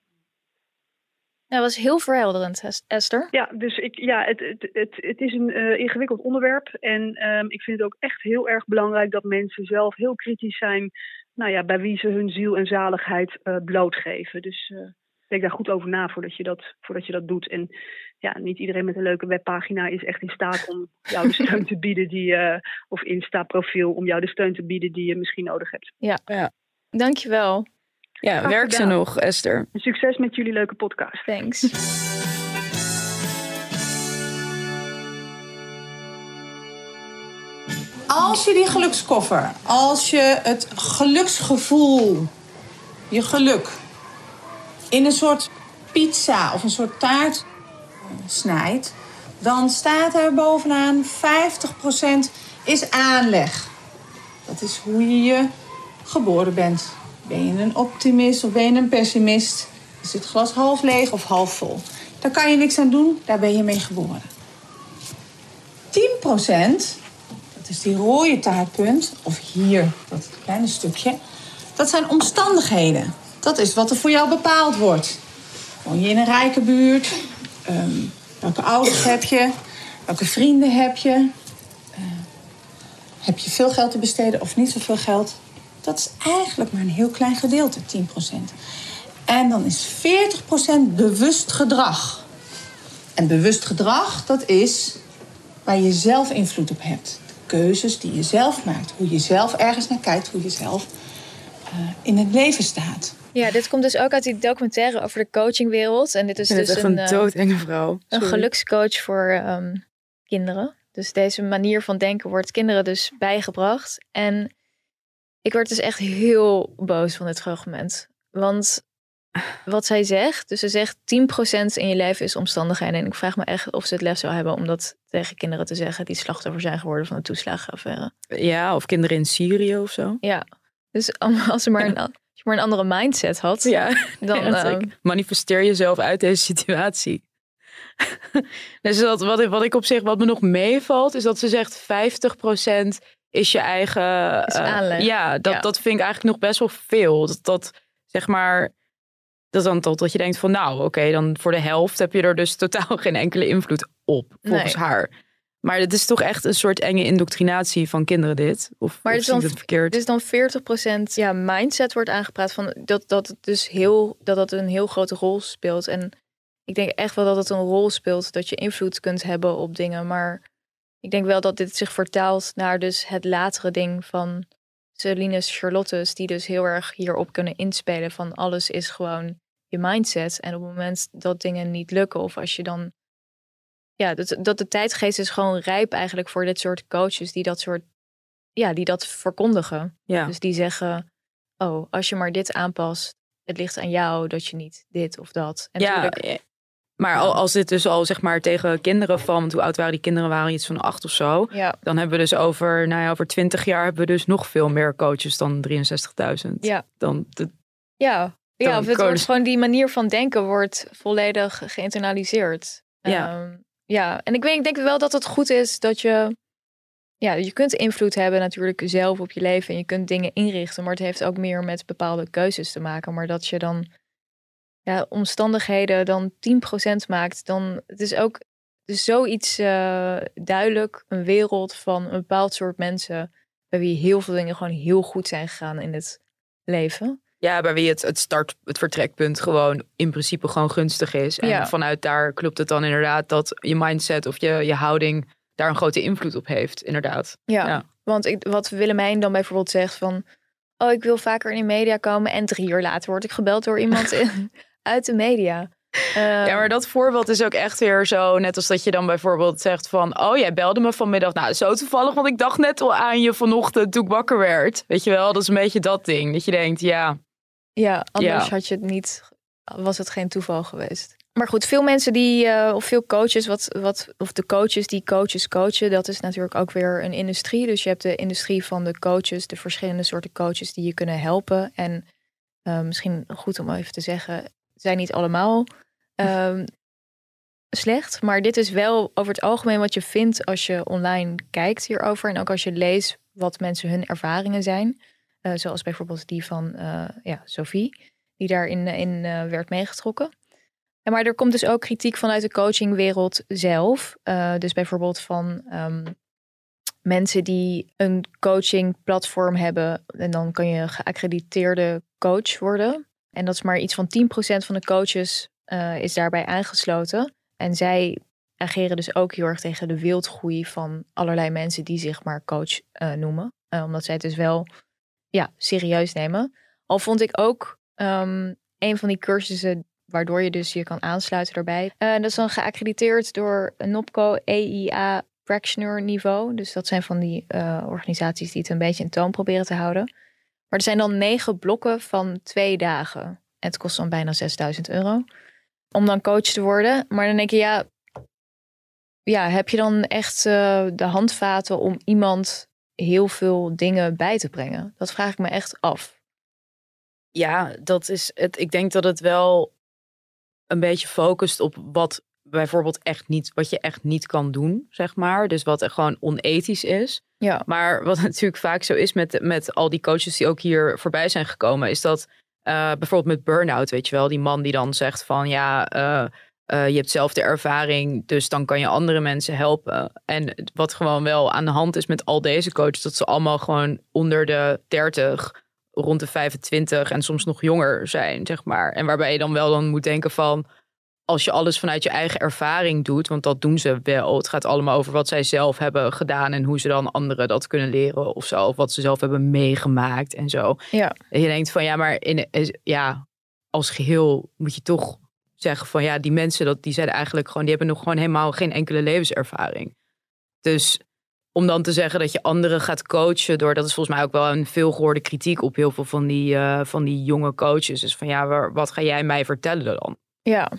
dat was heel verhelderend, Esther. Ja, dus ik, ja, het, het, het, het is een uh, ingewikkeld onderwerp. En um, ik vind het ook echt heel erg belangrijk dat mensen zelf heel kritisch zijn nou ja, bij wie ze hun ziel en zaligheid uh, blootgeven. Dus uh, denk daar goed over na voordat je, dat, voordat je dat doet. En ja, niet iedereen met een leuke webpagina is echt in staat om jou de steun te bieden die of Insta-profiel om jou de steun te bieden die je misschien nodig hebt. Ja, ja. dankjewel. Ja, Graag werk gedaan. ze nog, Esther. Succes met jullie leuke podcast. Thanks. Als je die gelukskoffer, als je het geluksgevoel, je geluk, in een soort pizza of een soort taart snijdt, dan staat er bovenaan 50% is aanleg. Dat is hoe je je geboren bent. Ben je een optimist of ben je een pessimist? Is het glas half leeg of half vol? Daar kan je niks aan doen, daar ben je mee geboren. 10%, dat is die rode taartpunt, of hier, dat kleine stukje, dat zijn omstandigheden. Dat is wat er voor jou bepaald wordt. Woon je in een rijke buurt? Um, welke ouders heb je? Welke vrienden heb je? Uh, heb je veel geld te besteden of niet zoveel geld? Dat is eigenlijk maar een heel klein gedeelte, 10%. En dan is 40% bewust gedrag. En bewust gedrag, dat is waar je zelf invloed op hebt. De keuzes die je zelf maakt. Hoe je zelf ergens naar kijkt. Hoe je zelf uh, in het leven staat. Ja, dit komt dus ook uit die documentaire over de coachingwereld. En dit is en dus een, een doodenge vrouw. Sorry. Een gelukscoach voor um, kinderen. Dus deze manier van denken wordt kinderen dus bijgebracht. En ik werd dus echt heel boos van dit fragment. Want wat zij zegt, dus ze zegt 10% in je leven is omstandigheden. En ik vraag me echt of ze het lef zou hebben om dat tegen kinderen te zeggen die slachtoffer zijn geworden van de toeslagenaffaire. Ja, of kinderen in Syrië of zo. Ja, dus als ze maar een, als je maar een andere mindset had, ja, dan ja, uh, manifesteer jezelf uit deze situatie. dus dat, wat, wat ik op zich, wat me nog meevalt, is dat ze zegt 50% is je eigen. Is uh, ja, dat, ja. dat vind ik eigenlijk nog best wel veel. Dat, dat zeg maar. Dat dan tot dat je denkt van nou, oké, okay, dan voor de helft heb je er dus totaal geen enkele invloed op, volgens nee. haar. Maar het is toch echt een soort enge indoctrinatie van kinderen dit? Of, Maar is dan, het verkeerd? dus dan 40% ja, mindset wordt aangepraat van dat, dat het dus heel dat dat een heel grote rol speelt. En ik denk echt wel dat het een rol speelt dat je invloed kunt hebben op dingen. Maar ik denk wel dat dit zich vertaalt naar dus het latere ding van Celines Charlottes, die dus heel erg hierop kunnen inspelen van alles is gewoon je mindset. En op het moment dat dingen niet lukken of als je dan ja, dat, dat de tijdgeest is gewoon rijp eigenlijk voor dit soort coaches die dat soort, ja, die dat verkondigen. Ja. Dus die zeggen, oh, als je maar dit aanpast, het ligt aan jou dat je niet dit of dat. En ja, maar al, als dit dus al zeg maar tegen kinderen van, want hoe oud waren die kinderen? Waren iets van acht of zo. Ja. Dan hebben we dus over, nou ja, over twintig jaar hebben we dus nog veel meer coaches dan 63.000. Ja. Dan de, Ja, ja of het wordt gewoon die manier van denken wordt volledig geïnternaliseerd. Ja. Ehm, ja, en ik, weet, ik denk wel dat het goed is dat je, ja, je kunt invloed hebben natuurlijk zelf op je leven en je kunt dingen inrichten, maar het heeft ook meer met bepaalde keuzes te maken. Maar dat je dan ja, omstandigheden dan 10% maakt, dan het is ook is zoiets eh, duidelijk, een wereld van een bepaald soort mensen bij wie heel veel dingen gewoon heel goed zijn gegaan in het leven. ja, bij wie het, het start, het vertrekpunt gewoon in principe gewoon gunstig is. En Ja. vanuit daar klopt het dan inderdaad dat je mindset of je, je houding daar een grote invloed op heeft, inderdaad. Ja, want ik, wat Willemijn dan bijvoorbeeld zegt van... oh, ik wil vaker in de media komen... en drie uur later word ik gebeld door iemand in- uit de media. Ehm, Ja, maar dat voorbeeld is ook echt weer zo, net als dat je dan bijvoorbeeld zegt van, oh, jij belde me vanmiddag. Nou, zo toevallig, want ik dacht net al aan je vanochtend toen ik wakker werd. Weet je wel, dat is een beetje dat ding. Dat je denkt, ja, Ja, anders Ja. had je het niet, was het geen toeval geweest. Maar goed, veel mensen die, eh, of veel coaches, wat, wat, of de coaches die coaches coachen, dat is natuurlijk ook weer een industrie. Dus je hebt de industrie van de coaches, de verschillende soorten coaches die je kunnen helpen. En eh, misschien goed om even te zeggen, zijn niet allemaal ehm, slecht. Maar dit is wel over het algemeen wat je vindt als je online kijkt hierover. En ook als je leest wat mensen hun ervaringen zijn. Eh, zoals bijvoorbeeld die van eh, ja, Sophie, die daarin in, eh, werd meegetrokken. En maar er komt dus ook kritiek vanuit de coachingwereld zelf. Dus bijvoorbeeld van ehm, mensen die een coachingplatform hebben. En dan kan je geaccrediteerde coach worden. En dat is maar iets van 10% van de coaches eh, is daarbij aangesloten. En zij ageren dus ook heel erg tegen de wildgroei van allerlei mensen die zich maar coach eh, noemen. Eh, omdat zij het dus wel ja, serieus nemen. Al vond ik ook ehm, een van die cursussen waardoor je dus je kan aansluiten daarbij. Dat is dan geaccrediteerd door NOPCO EIA Practitioner niveau. Dus dat zijn van die organisaties die het een beetje in toon proberen te houden. Maar er zijn dan negen blokken van twee dagen. En het kost dan bijna 6000 euro. Om dan coach te worden. Maar dan denk je, ja, ja heb je dan echt eh, de handvaten om iemand heel veel dingen bij te brengen? Dat vraag ik me echt af. ja, dat is het. Ik denk dat het wel een beetje focust op wat bijvoorbeeld echt niet, wat je echt niet kan doen, zeg maar. Dus wat er gewoon onethisch is. Ja. Maar wat natuurlijk vaak zo is met, met al die coaches die ook hier voorbij zijn gekomen, is dat eh, bijvoorbeeld met burn-out, weet je wel, die man die dan zegt van ja, eh, eh, je hebt zelf de ervaring, dus dan kan je andere mensen helpen. En wat gewoon wel aan de hand is met al deze coaches, dat ze allemaal gewoon onder de 30, rond de 25 en soms nog jonger zijn, zeg maar. En waarbij je dan wel dan moet denken van, als je alles vanuit je eigen ervaring doet, want dat doen ze wel. Het gaat allemaal over wat zij zelf hebben gedaan en hoe ze dan anderen dat kunnen leren of zo. Of wat ze zelf hebben meegemaakt en zo. Ja. En je denkt van ja, maar in, ja, als geheel moet je toch zeggen van ja, die mensen dat, die zijn eigenlijk gewoon, die hebben nog gewoon helemaal geen enkele levenservaring. Dus om dan te zeggen dat je anderen gaat coachen door, dat is volgens mij ook wel een veelgehoorde kritiek op heel veel van die, eh, van die jonge coaches. Dus van ja, waar- wat ga jij mij vertellen dan? Ja.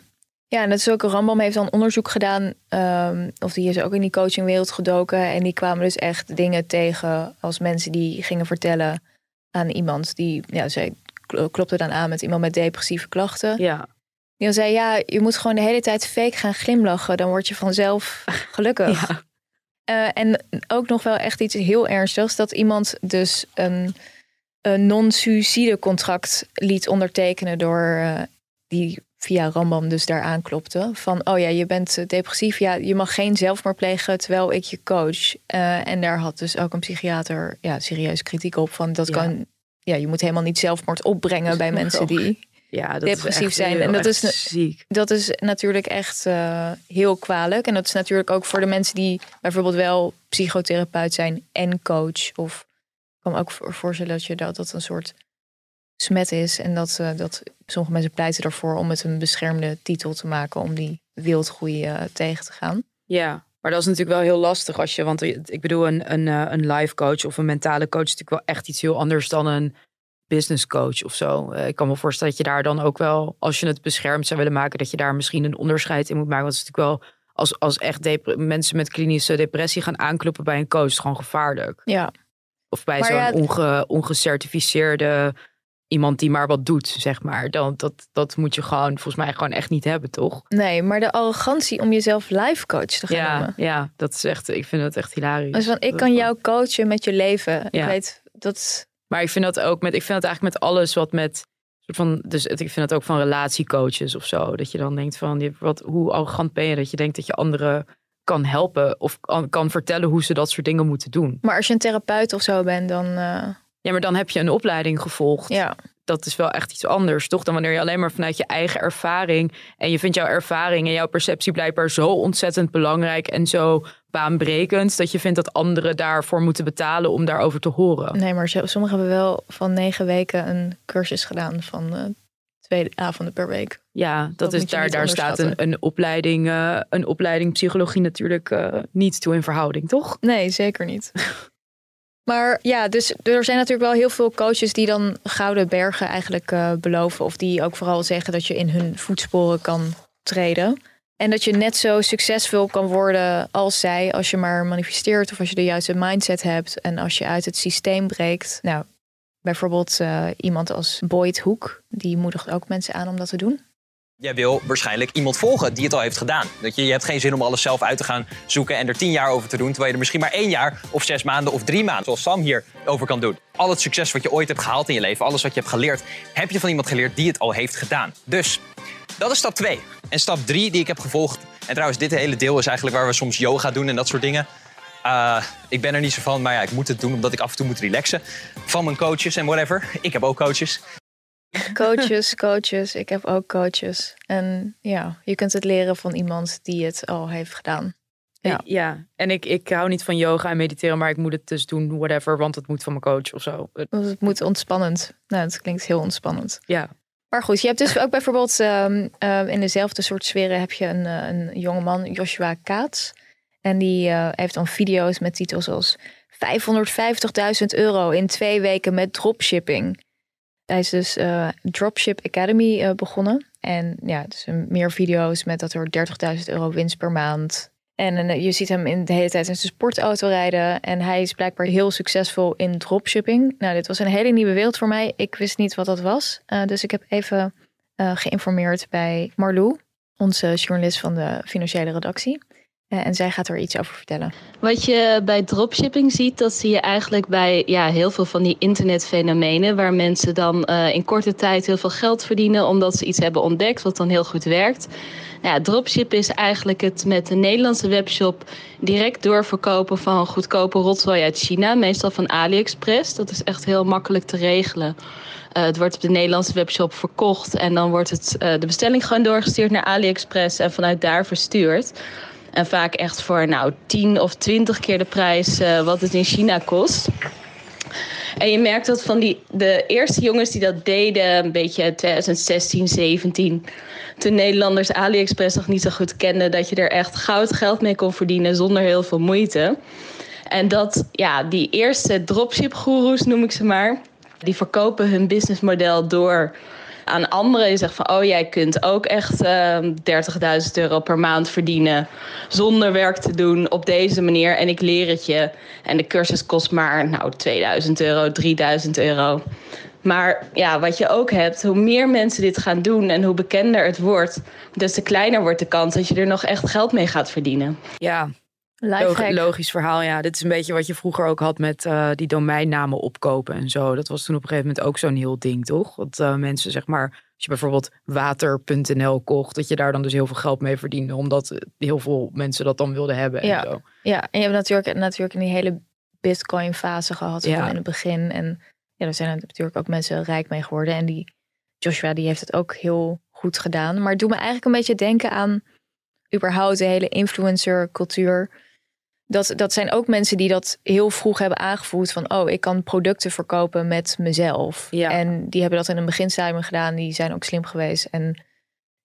Ja, en dat is ook, Rambam heeft dan onderzoek gedaan, ehm, of die is ook in die coachingwereld gedoken. En die kwamen dus echt dingen tegen als mensen die gingen vertellen aan iemand die, ja, zij kl- klopte dan aan met iemand met depressieve klachten. Ja. Die dan zei, ja, je moet gewoon de hele tijd fake gaan glimlachen, dan word je vanzelf gelukkig. Eh, en ook nog wel echt iets heel ernstigs, dat iemand dus een, een non-suicide contract liet ondertekenen door eh, die via Rambam dus daar aanklopte. Van, oh ja, je bent eh, depressief. Ja, je mag geen zelfmoord plegen terwijl ik je coach. Uh, en daar had dus ook een psychiater ja, serieus kritiek op. Van dat Ja. kan, ja, je moet helemaal niet zelfmoord opbrengen bij mensen die Ja, dat is depressief echt zijn. En dat is, ziek. dat is natuurlijk echt eh, heel kwalijk. En dat is natuurlijk ook voor de mensen die bijvoorbeeld wel psychotherapeut zijn en coach. Of ik kan me ook voor- voorstellen dat je dat, dat een soort smet is. En dat, eh, dat sommige mensen pleiten ervoor om het een beschermde titel te maken. Om die wildgroei eh, tegen te gaan. Ja, maar dat is natuurlijk wel heel lastig als je, want ik bedoel, een, een, eh, een life coach of een mentale coach is natuurlijk wel echt iets heel anders dan een business coach of zo. Eh, Ik kan me voorstellen dat je daar dan ook wel, als je het beschermd zou willen maken, dat je daar misschien een onderscheid in moet maken. Want het is natuurlijk wel, als, als echt mensen met klinische depressie gaan aankloppen bij een coach, gewoon gevaarlijk. Ja. Of bij zo'n ja, onge, ongecertificeerde iemand die maar wat doet, zeg maar. Dan, dat, dat moet je gewoon, volgens mij, gewoon echt niet hebben, toch? Nee, maar de arrogantie om jezelf life coach te gaan Ja, noemen. ja, dat is echt, ik vind dat echt hilarisch. Dus van, ik kan jou coachen met je leven. Ik Ja. weet, dat Maar ik vind dat ook met, ik vind dat eigenlijk met alles wat met, soort van, dus ik vind dat ook van relatiecoaches of zo. Dat je dan denkt van, wat, hoe arrogant ben je dat je denkt dat je anderen kan helpen of kan, kan vertellen hoe ze dat soort dingen moeten doen. Maar als je een therapeut of zo bent, dan. eh, Ja, maar dan heb je een opleiding gevolgd. Ja. Dat is wel echt iets anders, toch? Dan wanneer je alleen maar vanuit je eigen ervaring en je vindt jouw ervaring en jouw perceptie blijkbaar zo ontzettend belangrijk en zo baanbrekend dat je vindt dat anderen daarvoor moeten betalen om daarover te horen. Nee, maar sommigen hebben wel van negen weken een cursus gedaan van eh, twee avonden per week. Ja, dat, Dat is daar, daar staat een, een, opleiding, eh, een opleiding psychologie natuurlijk eh, niet toe in verhouding, toch? Nee, zeker niet. Maar ja, dus er zijn natuurlijk wel heel veel coaches die dan gouden bergen eigenlijk eh, beloven. Of die ook vooral zeggen dat je in hun voetsporen kan treden. En dat je net zo succesvol kan worden als zij, als je maar manifesteert of als je de juiste mindset hebt en als je uit het systeem breekt. Nou, bijvoorbeeld eh, iemand als Boyd Hoek, die moedigt ook mensen aan om dat te doen. Jij wil waarschijnlijk iemand volgen die het al heeft gedaan. Dat je, je hebt geen zin om alles zelf uit te gaan zoeken en er tien jaar over te doen. Terwijl je er misschien maar één jaar of zes maanden of drie maanden, zoals Sam hier, over kan doen. Al het succes wat je ooit hebt gehaald in je leven, alles wat je hebt geleerd, heb je van iemand geleerd die het al heeft gedaan. Dus dat is stap twee. En stap drie die ik heb gevolgd. En trouwens, dit hele deel is eigenlijk waar we soms yoga doen en dat soort dingen. Uh, ik ben er niet zo van, maar ja, ik moet het doen omdat ik af en toe moet relaxen. Van mijn coaches en whatever. Ik heb ook coaches. Coaches, coaches. Ik heb ook coaches. En ja, je kunt het leren van iemand die het al heeft gedaan. Ja, ja. en ik, ik hou niet van yoga en mediteren, maar ik moet het dus doen, whatever, want het moet van mijn coach of zo. Het moet ontspannend. Nou, het klinkt heel ontspannend. Ja. Maar goed, je hebt dus ook bijvoorbeeld um, uh, in dezelfde soort sferen heb je een, uh, een jongeman, Joshua Kaats. En die uh, heeft dan video's met titels als 550.000 euro in twee weken met dropshipping. Hij is dus uh, Dropship Academy uh, begonnen. En ja, dus meer video's met dat er 30.000 euro winst per maand. En uh, je ziet hem in de hele tijd in zijn sportauto rijden. En hij is blijkbaar heel succesvol in dropshipping. Nou, dit was een hele nieuwe wereld voor mij. Ik wist niet wat dat was. Dus ik heb even geïnformeerd bij Marlou, onze journalist van de financiële redactie. Uh, en zij gaat er iets over vertellen. Wat je bij dropshipping ziet, dat zie je eigenlijk bij ja, heel veel van die internetfenomenen. Waar mensen dan uh, in korte tijd heel veel geld verdienen omdat ze iets hebben ontdekt wat dan heel goed werkt. Nou ja, dropship is eigenlijk het met een Nederlandse webshop direct doorverkopen van goedkope rotzooi uit China. Meestal van AliExpress. Dat is echt heel makkelijk te regelen. Uh, het wordt op de Nederlandse webshop verkocht en dan wordt het, de bestelling gewoon doorgestuurd naar AliExpress en vanuit daar verstuurd. En vaak echt voor nou 10 of 20 keer de prijs uh, wat het in China kost. En je merkt dat van die, de eerste jongens die dat deden, een beetje 2016, 17, toen Nederlanders AliExpress nog niet zo goed kenden, dat je er echt goud geld mee kon verdienen zonder heel veel moeite. En dat, ja, die eerste dropship-goeroes noem ik ze maar, die verkopen hun businessmodel door aan anderen. Je zegt van, oh, jij kunt ook echt uh, 30.000 euro per maand verdienen zonder werk te doen op deze manier. En ik leer het je. En de cursus kost maar, nou, 2000 euro, 3000 euro. Maar ja, wat je ook hebt, hoe meer mensen dit gaan doen en hoe bekender het wordt, des te kleiner wordt de kans dat je er nog echt geld mee gaat verdienen. Ja, Lifehack. logisch verhaal, ja. Dit is een beetje wat je vroeger ook had met eh, die domeinnamen opkopen en zo. Dat was toen op een gegeven moment ook zo'n heel ding, toch? Dat eh, mensen, zeg maar, als je bijvoorbeeld water.nl kocht, dat je daar dan dus heel veel geld mee verdiende, omdat heel veel mensen dat dan wilden hebben en Ja. zo. Ja, en je hebt natuurlijk, natuurlijk in die hele Bitcoin-fase gehad Ja. van in het begin. En ja, er zijn er natuurlijk ook mensen rijk mee geworden. En die Joshua, die heeft het ook heel goed gedaan. Maar het doet me eigenlijk een beetje denken aan überhaupt de hele influencer-cultuur. Dat, dat zijn ook mensen die dat heel vroeg hebben aangevoerd van... oh, ik kan producten verkopen met mezelf. En die hebben dat in een beginstadium gedaan. Die zijn ook slim geweest. En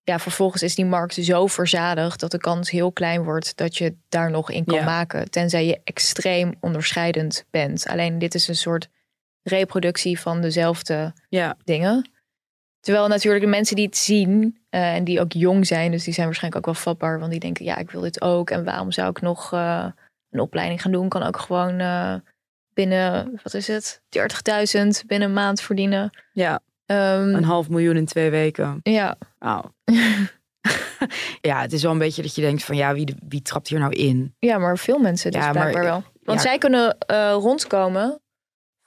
ja, vervolgens is die markt zo verzadigd... dat de kans heel klein wordt dat je daar nog in kan Ja. maken. Tenzij je extreem onderscheidend bent. Alleen dit is een soort reproductie van dezelfde Ja. dingen. Terwijl natuurlijk de mensen die het zien eh, en die ook jong zijn, dus die zijn waarschijnlijk ook wel vatbaar, want die denken, ja, ik wil dit ook. En waarom zou ik nog eh, een opleiding gaan doen? Kan ook gewoon eh, binnen, wat is het, 30.000 binnen een maand verdienen. Ja, Ehm, een half miljoen in twee weken. Ja. Ja, het is wel een beetje dat je denkt van ja, wie, wie trapt hier nou in? Ja, maar veel mensen dus Ja, maar- wel. Want ja. zij kunnen eh, rondkomen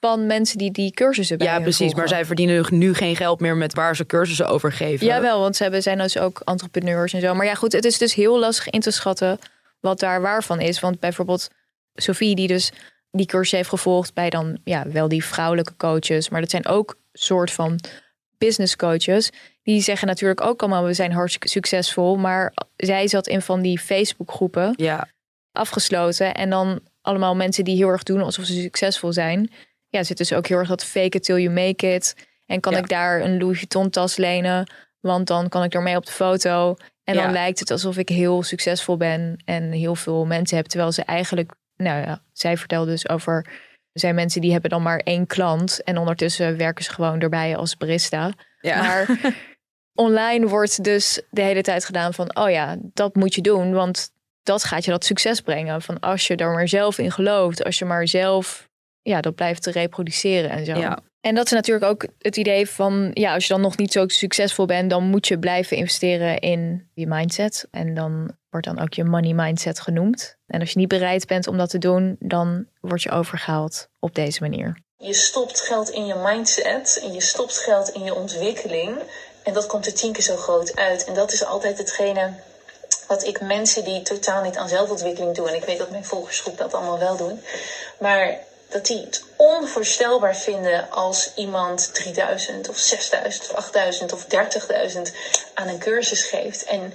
van mensen die die cursussen bij Ja, precies. Maar zij verdienen nu geen geld meer met waar ze cursussen over geven. Jawel, want ze hebben, zijn dus ook entrepreneurs en zo. Maar ja, goed, het is dus heel lastig in te schatten wat daar waar van is. Want bijvoorbeeld Sophie, die dus die cursus heeft gevolgd bij dan ja, wel die vrouwelijke coaches. Maar dat zijn ook soort van business coaches. Die zeggen natuurlijk ook allemaal, we zijn hartstikke succesvol. Maar zij zat in van die Facebook groepen. Ja. Afgesloten. En dan allemaal mensen die heel erg doen alsof ze succesvol zijn. Ja, zit dus ook heel erg dat fake it till you make it. En kan Ja. ik daar een Louis Vuitton tas lenen? Want dan kan ik ermee op de foto. En dan lijkt het alsof ik heel succesvol ben en heel veel mensen heb. Terwijl ze eigenlijk, nou ja, zij vertelde dus over. Er zijn mensen die hebben dan maar één klant. En ondertussen werken ze gewoon erbij als barista. Ja. Maar online wordt dus de hele tijd gedaan van, oh ja, dat moet je doen, want dat gaat je dat succes brengen. Van als je er maar zelf in gelooft, als je maar zelf, ja, dat blijft te reproduceren en zo. Ja. En dat is natuurlijk ook het idee van, ja, als je dan nog niet zo succesvol bent, dan moet je blijven investeren in je mindset. En dan wordt dan ook je money mindset genoemd. En als je niet bereid bent om dat te doen, dan word je overgehaald op deze manier. Je stopt geld in je mindset en je stopt geld in je ontwikkeling. En dat komt er tien keer zo groot uit. En dat is altijd hetgene wat ik mensen die totaal niet aan zelfontwikkeling doen. En ik weet dat mijn volgersgroep dat allemaal wel doen. Maar dat die het onvoorstelbaar vinden als iemand 3000 of 6000 of 8000 of 30.000 aan een cursus geeft. En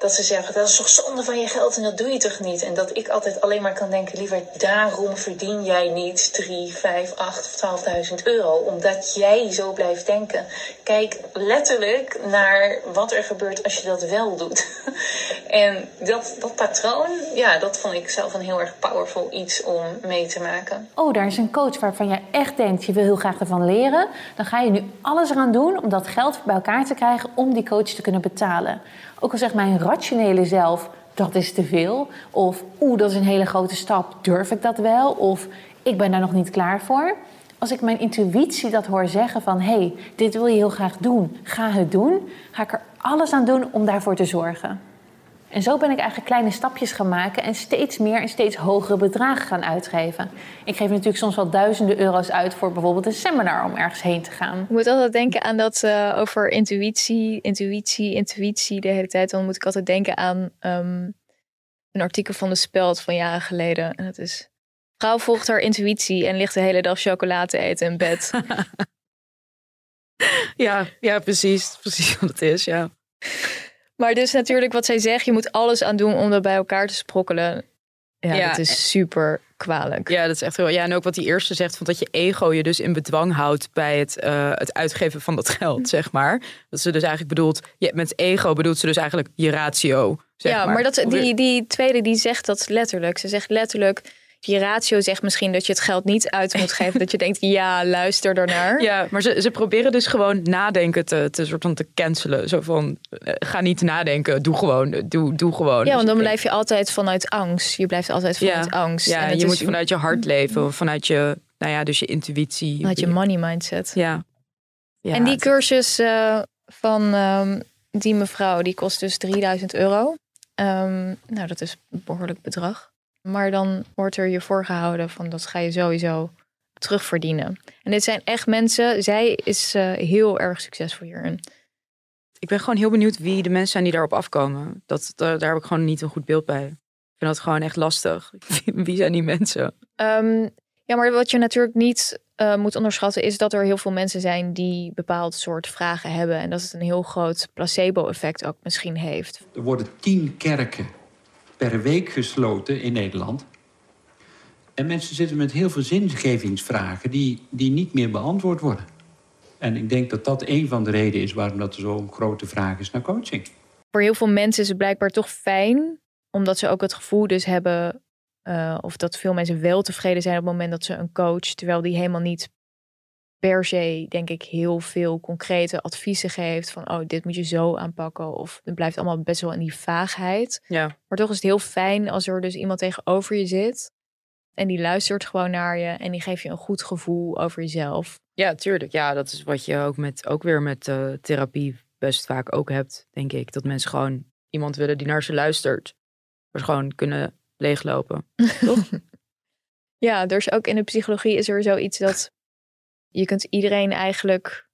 dat ze zeggen, dat is toch zonde van je geld en dat doe je toch niet? En dat ik altijd alleen maar kan denken, liever daarom verdien jij niet 3, 5, 8 of 12.000 euro. Omdat jij zo blijft denken. Kijk letterlijk naar wat er gebeurt als je dat wel doet. En dat, dat patroon, ja, dat vond ik zelf een heel erg powerful iets om mee te maken. Oh, daar is een coach waarvan je echt denkt, je wil heel graag ervan leren. Dan ga je nu alles eraan doen om dat geld bij elkaar te krijgen om die coach te kunnen betalen. Ook al zegt mijn rationele zelf, dat is te veel. Of, oeh, dat is een hele grote stap, durf ik dat wel? Of, ik ben daar nog niet klaar voor. Als ik mijn intuïtie dat hoor zeggen van, hé, hey, dit wil je heel graag doen, ga het doen. Ga ik er alles aan doen om daarvoor te zorgen. En zo ben ik eigenlijk kleine stapjes gaan maken en steeds meer en steeds hogere bedragen gaan uitgeven. Ik geef natuurlijk soms wel duizenden euro's uit voor bijvoorbeeld een seminar om ergens heen te gaan. Ik moet altijd denken aan dat eh, over intuïtie, intuïtie, intuïtie de hele tijd. Dan moet ik altijd denken aan ehm, een artikel van de Speld van jaren geleden. En dat is, vrouw volgt haar intuïtie en ligt de hele dag chocola te eten in bed. Ja, ja, precies. Precies wat het is, ja. Maar dus natuurlijk wat zij zegt, je moet alles aan doen om dat bij elkaar te sprokkelen. Ja, Ja, dat is super kwalijk. Ja, dat is echt heel. Ja, en ook wat die eerste zegt, van dat je ego je dus in bedwang houdt bij het, eh, het uitgeven van dat geld, zeg maar. Dat ze dus eigenlijk bedoelt, je, met ego bedoelt ze dus eigenlijk je ratio. Zeg ja, maar, maar, dat, die, die tweede die zegt dat letterlijk. Ze zegt letterlijk, je ratio zegt misschien dat je het geld niet uit moet geven. dat je denkt, ja, luister ernaar. Ja, maar ze, ze proberen dus gewoon nadenken te, te, soort van te cancelen. Zo van, eh, ga niet nadenken, doe gewoon, doe, doe gewoon. Ja, want dan Dus- blijf je altijd vanuit angst. Je blijft altijd vanuit angst. Ja, En je is- moet vanuit je hart leven, of vanuit je, nou ja, dus je intuïtie. Vanuit je money mindset. Ja. ja en die het- cursus eh, van ehm, die mevrouw, die kost dus 3000 euro. Ehm, nou, dat is een behoorlijk bedrag. Maar dan wordt er je voorgehouden van dat ga je sowieso terugverdienen. En dit zijn echt mensen, zij is uh, heel erg succesvol hierin. Ik ben gewoon heel benieuwd wie de mensen zijn die daarop afkomen. Dat, daar, daar heb ik gewoon niet een goed beeld bij. Ik vind dat gewoon echt lastig. wie zijn die mensen? Um, ja, maar wat je natuurlijk niet uh, moet onderschatten is dat er heel veel mensen zijn die bepaald soort vragen hebben. En dat het een heel groot placebo-effect ook misschien heeft. Er worden tien kerken per week gesloten in Nederland. En mensen zitten met heel veel zingevingsvragen die, die niet meer beantwoord worden. En ik denk dat dat een van de redenen is waarom dat zo'n grote vraag is naar coaching. Voor heel veel mensen is het blijkbaar toch fijn, omdat ze ook het gevoel dus hebben, uh, of dat veel mensen wel tevreden zijn op het moment dat ze een coach, terwijl die helemaal niet per se, denk ik, heel veel concrete adviezen geeft. Van, oh, dit moet je zo aanpakken. Of het blijft allemaal best wel in die vaagheid. Ja. Maar toch is het heel fijn als er dus iemand tegenover je zit. En die luistert gewoon naar je. En die geeft je een goed gevoel over jezelf. Ja, tuurlijk. Ja, dat is wat je ook, met, ook weer met uh, therapie best vaak ook hebt, denk ik. Dat mensen gewoon iemand willen die naar ze luistert. Maar gewoon kunnen leeglopen. Toch? ja, er is ook in de psychologie is er zoiets dat je kunt iedereen eigenlijk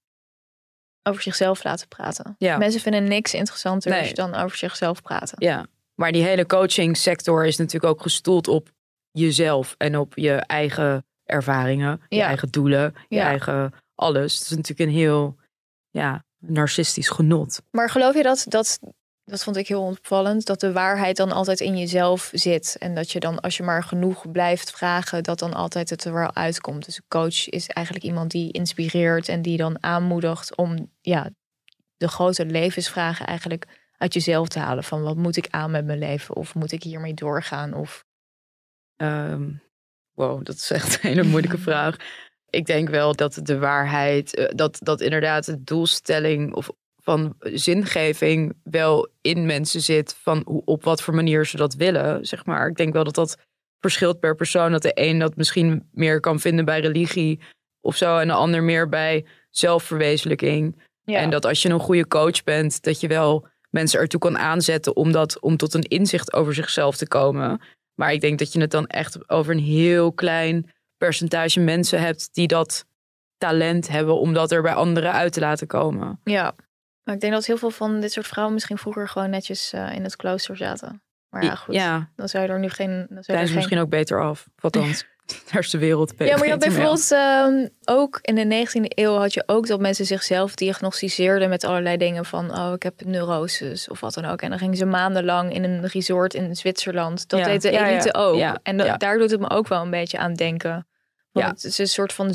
over zichzelf laten praten. Ja. Mensen vinden niks interessanter Nee. dan over zichzelf praten. Ja, maar die hele coachingsector is natuurlijk ook gestoeld op jezelf en op je eigen ervaringen, je eigen doelen, je Ja. eigen alles. Het is natuurlijk een heel ja, narcistisch genot. Maar geloof je dat, dat, dat vond ik heel opvallend, dat de waarheid dan altijd in jezelf zit. En dat je dan, als je maar genoeg blijft vragen, dat dan altijd het er wel uitkomt. Dus een coach is eigenlijk iemand die inspireert en die dan aanmoedigt om ja, de grote levensvragen eigenlijk uit jezelf te halen. Van wat moet ik aan met mijn leven? Of moet ik hiermee doorgaan? Of Ehm, wow, dat is echt een hele moeilijke vraag. Ik denk wel dat de waarheid, eh, dat, dat inderdaad de doelstelling of van zingeving wel in mensen zit. Van hoe, op wat voor manier ze dat willen, zeg maar. Ik denk wel dat dat verschilt per persoon. Dat de een dat misschien meer kan vinden bij religie of zo. En de ander meer bij zelfverwezenlijking. Ja. En dat als je een goede coach bent, dat je wel mensen ertoe kan aanzetten om, dat, om tot een inzicht over zichzelf te komen. Maar ik denk dat je het dan echt over een heel klein percentage mensen hebt die dat talent hebben om dat er bij anderen uit te laten komen. ja. Maar ik denk dat heel veel van dit soort vrouwen misschien vroeger gewoon netjes eh, in het klooster zaten. Maar ja, goed. Ja. Dan zou je er nu geen. Dan zou je Zijn ze geen... misschien ook beter af. Althans, daar is de wereld Ja, maar je had beter bijvoorbeeld ehm, ook in de 19e eeuw had je ook dat mensen zichzelf diagnosticeerden met allerlei dingen van oh ik heb neuroses of wat dan ook. En dan gingen ze maandenlang in een resort in Zwitserland. Dat Ja. deed de ja. elite ook. En da- daar doet het me ook wel een beetje aan denken. Want Ja. het is een soort van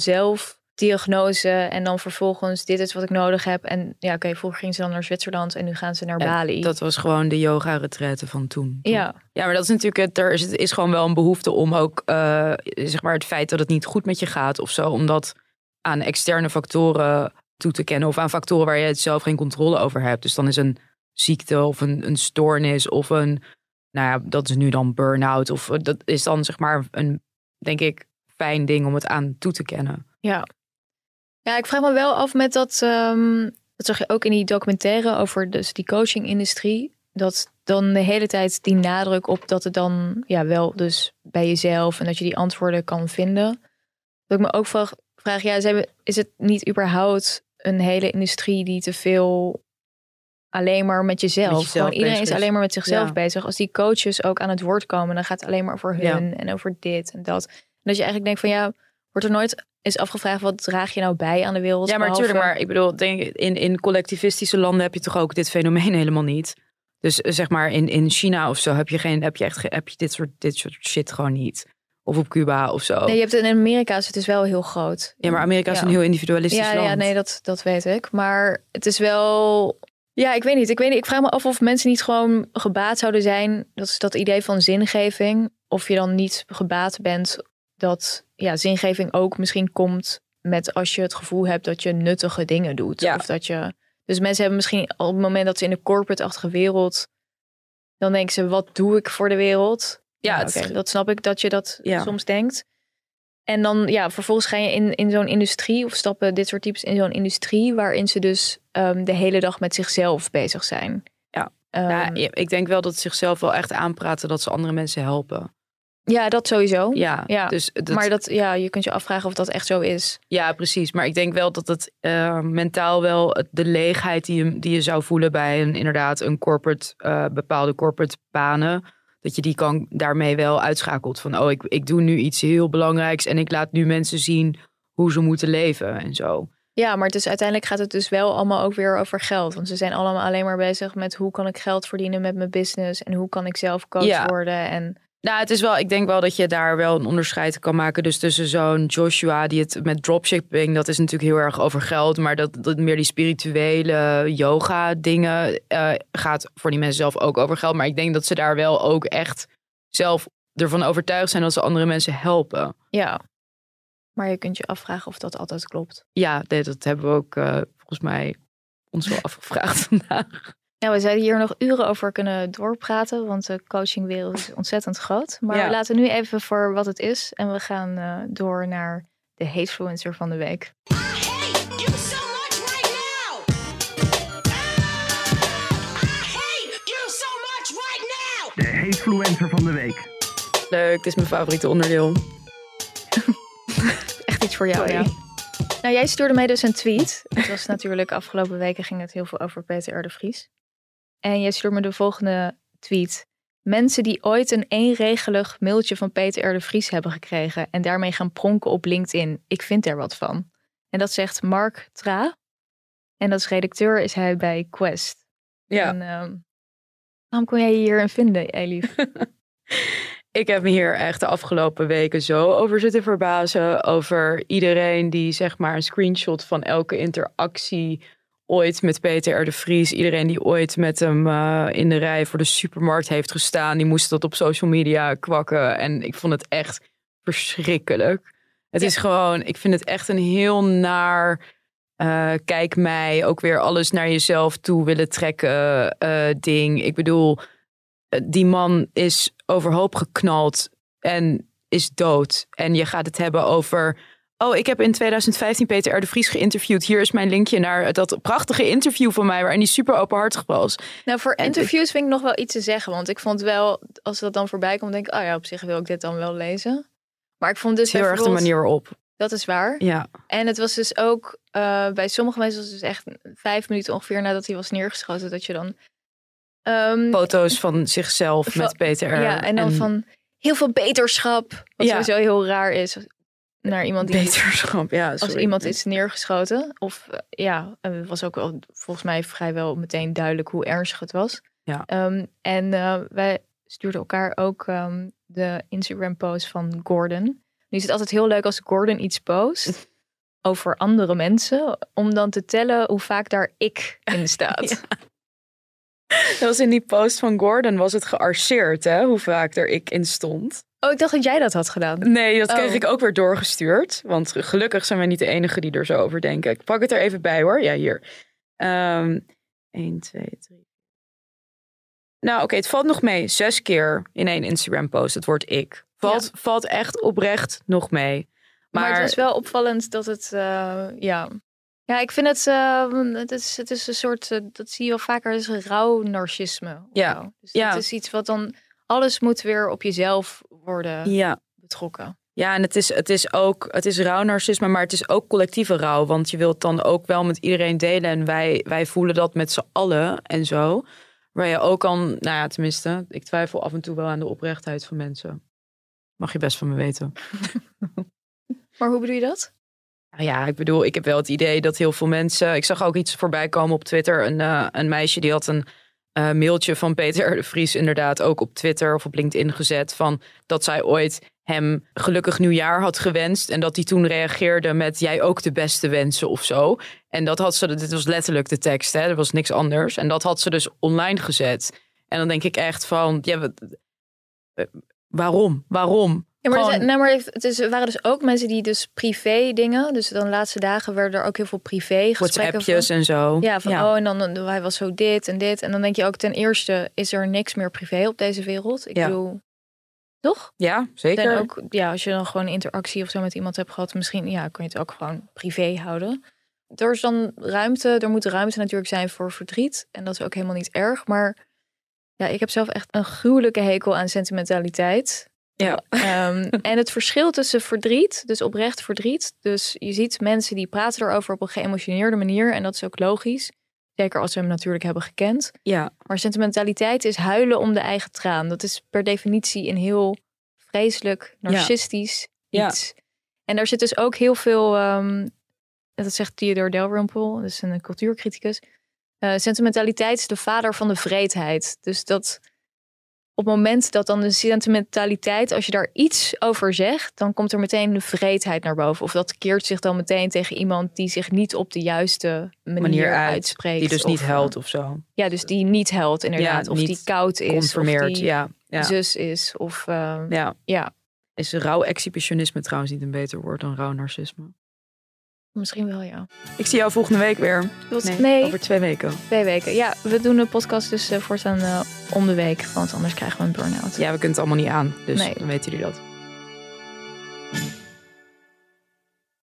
zelfdiagnose en dan vervolgens dit is wat ik nodig heb. En ja, oké, vroeger gingen ze dan naar Zwitserland en nu gaan ze naar Ja, Bali. Dat was gewoon de yoga-retraite van toen. Ja. Ja, maar dat is natuurlijk, het, er is, het is gewoon wel een behoefte om ook, eh, zeg maar, het feit dat het niet goed met je gaat of zo, om dat aan externe factoren toe te kennen of aan factoren waar je het zelf geen controle over hebt. Dus dan is een ziekte of een, een stoornis of een, nou ja, dat is nu dan burn-out of dat is dan zeg maar een, denk ik, fijn ding om het aan toe te kennen. Ja. Ja, ik vraag me wel af met dat. ehm, dat zag je ook in die documentaire over dus die coaching-industrie. Dat dan de hele tijd die nadruk op dat het dan ja, wel dus bij jezelf en dat je die antwoorden kan vinden. Dat ik me ook vraag, vraag ja, zijn we- is het niet überhaupt een hele industrie die te veel alleen maar met jezelf. Met jezelf Gewoon iedereen is is. alleen maar met zichzelf Ja. bezig. Als die coaches ook aan het woord komen, dan gaat het alleen maar over hun Ja. en over dit en dat. En dat je eigenlijk denkt van ja, wordt er nooit eens afgevraagd wat draag je nou bij aan de wereld? Ja, maar behalve- natuurlijk. Maar ik bedoel, denk, in, in collectivistische landen heb je toch ook dit fenomeen helemaal niet. Dus eh, zeg maar in, in China of zo heb je, geen, heb je echt heb je dit, soort, dit soort shit gewoon niet. Of op Cuba of zo. Nee, je hebt in Amerika is het dus wel heel groot. Ja, maar Amerika is Ja. een heel individualistisch ja, land. Ja, nee, dat, dat weet ik. Maar het is wel. Ja, ik weet niet. Ik weet niet. Ik vraag me af of mensen niet gewoon gebaat zouden zijn. Dat is dat idee van zingeving. Of je dan niet gebaat bent dat ja, zingeving ook misschien komt met als je het gevoel hebt dat je nuttige dingen doet. Of dat je. Dus mensen hebben misschien op het moment dat ze in de corporate-achtige wereld. Dan denken ze, wat doe ik voor de wereld? Ja, Nou, dat snap ik dat je dat Ja. soms denkt. En dan, ja, vervolgens ga je in, in zo'n industrie of stappen dit soort types in zo'n industrie waarin ze dus ehm, de hele dag met zichzelf bezig zijn. Ja. Ehm, ja, ik denk wel dat ze zichzelf wel echt aanpraten dat ze andere mensen helpen. Ja, dat sowieso. Ja, Ja, dus dat- maar dat, ja, je kunt je afvragen of dat echt zo is. Ja, precies. Maar ik denk wel dat het eh, mentaal wel de leegheid die je, die je zou voelen bij een inderdaad een corporate, eh, bepaalde corporate banen. Dat je die kan daarmee wel uitschakelt. Van oh, ik, ik doe nu iets heel belangrijks en ik laat nu mensen zien hoe ze moeten leven en zo. Ja, maar het is, uiteindelijk gaat het dus wel allemaal ook weer over geld. Want ze zijn allemaal alleen maar bezig met hoe kan ik geld verdienen met mijn business. En hoe kan ik zelf coach Ja. worden. En Nou, het is wel, ik denk wel dat je daar wel een onderscheid kan maken. Dus tussen zo'n Joshua die het met dropshipping, dat is natuurlijk heel erg over geld. Maar dat, dat meer die spirituele yoga dingen eh, gaat voor die mensen zelf ook over geld. Maar ik denk dat ze daar wel ook echt zelf ervan overtuigd zijn dat ze andere mensen helpen. ja, maar je kunt je afvragen of dat altijd klopt. Ja, nee, dat hebben we ook eh, volgens mij ons wel afgevraagd vandaag. Nou, we zouden hier nog uren over kunnen doorpraten, want de coachingwereld is ontzettend groot. Maar Ja. we laten nu even voor wat het is en we gaan eh, door naar de hatefluencer van de week. De hatefluencer van de week. Leuk, dit is mijn favoriete onderdeel. Echt iets voor jou, ja. Nou, jij stuurde mij dus een tweet. Het was natuurlijk afgelopen weken ging het heel veel over Peter R. de Vries. En jij stuurde me de volgende tweet. Mensen die ooit een eenregelig mailtje van Peter R. de Vries hebben gekregen en daarmee gaan pronken op LinkedIn. Ik vind er wat van. En dat zegt Mark Tra. En is redacteur is hij bij Quest. Ja. En, ehm, waarom kon jij je hierin vinden, Elif? Ik heb me hier echt de afgelopen weken zo over zitten verbazen. Over iedereen die zeg maar een screenshot van elke interactie ooit met Peter R. de Vries. Iedereen die ooit met hem eh, in de rij voor de supermarkt heeft gestaan. Die moest dat op social media kwakken. En ik vond het echt verschrikkelijk. Het is gewoon, ik vind het echt een heel naar... eh, kijk mij, ook weer alles naar jezelf toe willen trekken eh, ding. Ik bedoel, die man is overhoop geknald en is dood. En je gaat het hebben over. Oh, ik heb in 2015 Peter R. de Vries geïnterviewd. Hier is mijn linkje naar dat prachtige interview van mij, waarin hij super openhartig was. Nou, voor En interviews vind ik nog wel iets te zeggen. Want ik vond wel, als dat dan voorbij komt, denk ik, oh ja, op zich wil ik dit dan wel lezen. Maar ik vond dus heel erg de manier waarop. Dat is waar. Ja. En het was dus ook, eh, bij sommige mensen was het dus echt vijf minuten ongeveer nadat hij was neergeschoten, dat je dan... ehm, Foto's van zichzelf met Peter R. Ja, en dan van heel veel beterschap. Wat Ja. sowieso heel raar is naar iemand die... Beterschap, ja. Als sorry. iemand is neergeschoten. Of eh, ja, het was ook wel volgens mij vrijwel meteen duidelijk hoe ernstig het was. Ja. Ehm, en eh, wij stuurden elkaar ook ehm, de Instagram-post van Gordon. Nu is het altijd heel leuk als Gordon iets post over andere mensen, om dan te tellen hoe vaak daar ik in staat. Dat was in die post van Gordon was het gearseerd, hè? Hoe vaak er ik in stond. Oh, ik dacht dat jij dat had gedaan. Nee, dat kreeg Oh. ik ook weer doorgestuurd. Want gelukkig zijn wij niet de enige die er zo over denken. Ik pak het er even bij hoor. Ja, hier. Ehm 1, 2, 3. Nou, oké, het valt nog mee. Zes keer in één Instagram-post het woord ik. Valt, valt echt oprecht nog mee. Maar, Maar, het was wel opvallend dat het, eh, ja. Ja, ik vind het, eh, het, is, het is een soort, eh, dat zie je wel vaker, het is rauw narcisme. Ja. Dus ja. het is iets wat dan, alles moet weer op jezelf worden Ja. betrokken. Ja, en het is, het is ook, het is rouw narcisme, maar het is ook collectieve rouw. Want je wilt dan ook wel met iedereen delen. En wij, wij voelen dat met z'n allen en zo. Waar je ook kan, nou ja, tenminste, ik twijfel af en toe wel aan de oprechtheid van mensen. Mag je best van me weten. Maar hoe bedoel je dat? Nou ja, ik bedoel, ik heb wel het idee dat heel veel mensen. Ik zag ook iets voorbij komen op Twitter. Een, eh, een meisje die had een eh, mailtje van Peter de Vries, inderdaad, ook op Twitter of op LinkedIn gezet. Van dat zij ooit hem gelukkig nieuwjaar had gewenst. En dat hij toen reageerde met jij ook de beste wensen of zo. En dat had ze, dit was letterlijk de tekst, hè, er was niks anders. En dat had ze dus online gezet. En dan denk ik echt van, ja, eh, waarom? Waarom? Ja, maar, Gewoon- nou, maar het is, waren dus ook mensen die dus privé dingen, dus dan de laatste dagen werden er ook heel veel privé gesprekken WhatsAppjes van. en zo. Ja, van Ja. oh, en dan, dan hij was zo dit en dit. En dan denk je ook ten eerste, is er niks meer privé op deze wereld? Ik Ja. bedoel, toch? Ja, zeker. En ook, ja, als je dan gewoon interactie of zo met iemand hebt gehad, misschien ja, kun je het ook gewoon privé houden. Er is dan ruimte, er moet ruimte natuurlijk zijn voor verdriet. En dat is ook helemaal niet erg. Maar ja, ik heb zelf echt een gruwelijke hekel aan sentimentaliteit. Ja. Ehm, en het verschil tussen verdriet, dus oprecht verdriet. Dus je ziet mensen die praten erover op een geëmotioneerde manier. En dat is ook logisch. Zeker als ze hem natuurlijk hebben gekend. Ja. Maar sentimentaliteit is huilen om de eigen traan. Dat is per definitie een heel vreselijk, narcistisch Ja. iets. En daar zit dus ook heel veel, ehm, dat zegt Theodore Dalrymple, dat is een cultuurcriticus. Eh, sentimentaliteit is de vader van de vreedheid. Dus dat op het moment dat dan de sentimentaliteit, als je daar iets over zegt, dan komt er meteen de vreedheid naar boven. Of dat keert zich dan meteen tegen iemand die zich niet op de juiste manier, Manier uit, uitspreekt. die dus niet huilt eh, of zo. Ja, dus die niet helpt inderdaad. Ja, of die koud is. Of conformeert, die ja, ja. zus is. Of eh, Ja. ja, Is rouw exhibitionisme trouwens niet een beter woord dan rouw narcisme? Misschien wel ja. Ik zie jou volgende week weer. Tot- nee. Over twee weken. Twee weken. Ja, we doen de podcast dus eh, voortaan eh, om de week. Want anders krijgen we een burn-out. Ja, we kunnen het allemaal niet aan. Dus Nee. dan weten jullie dat.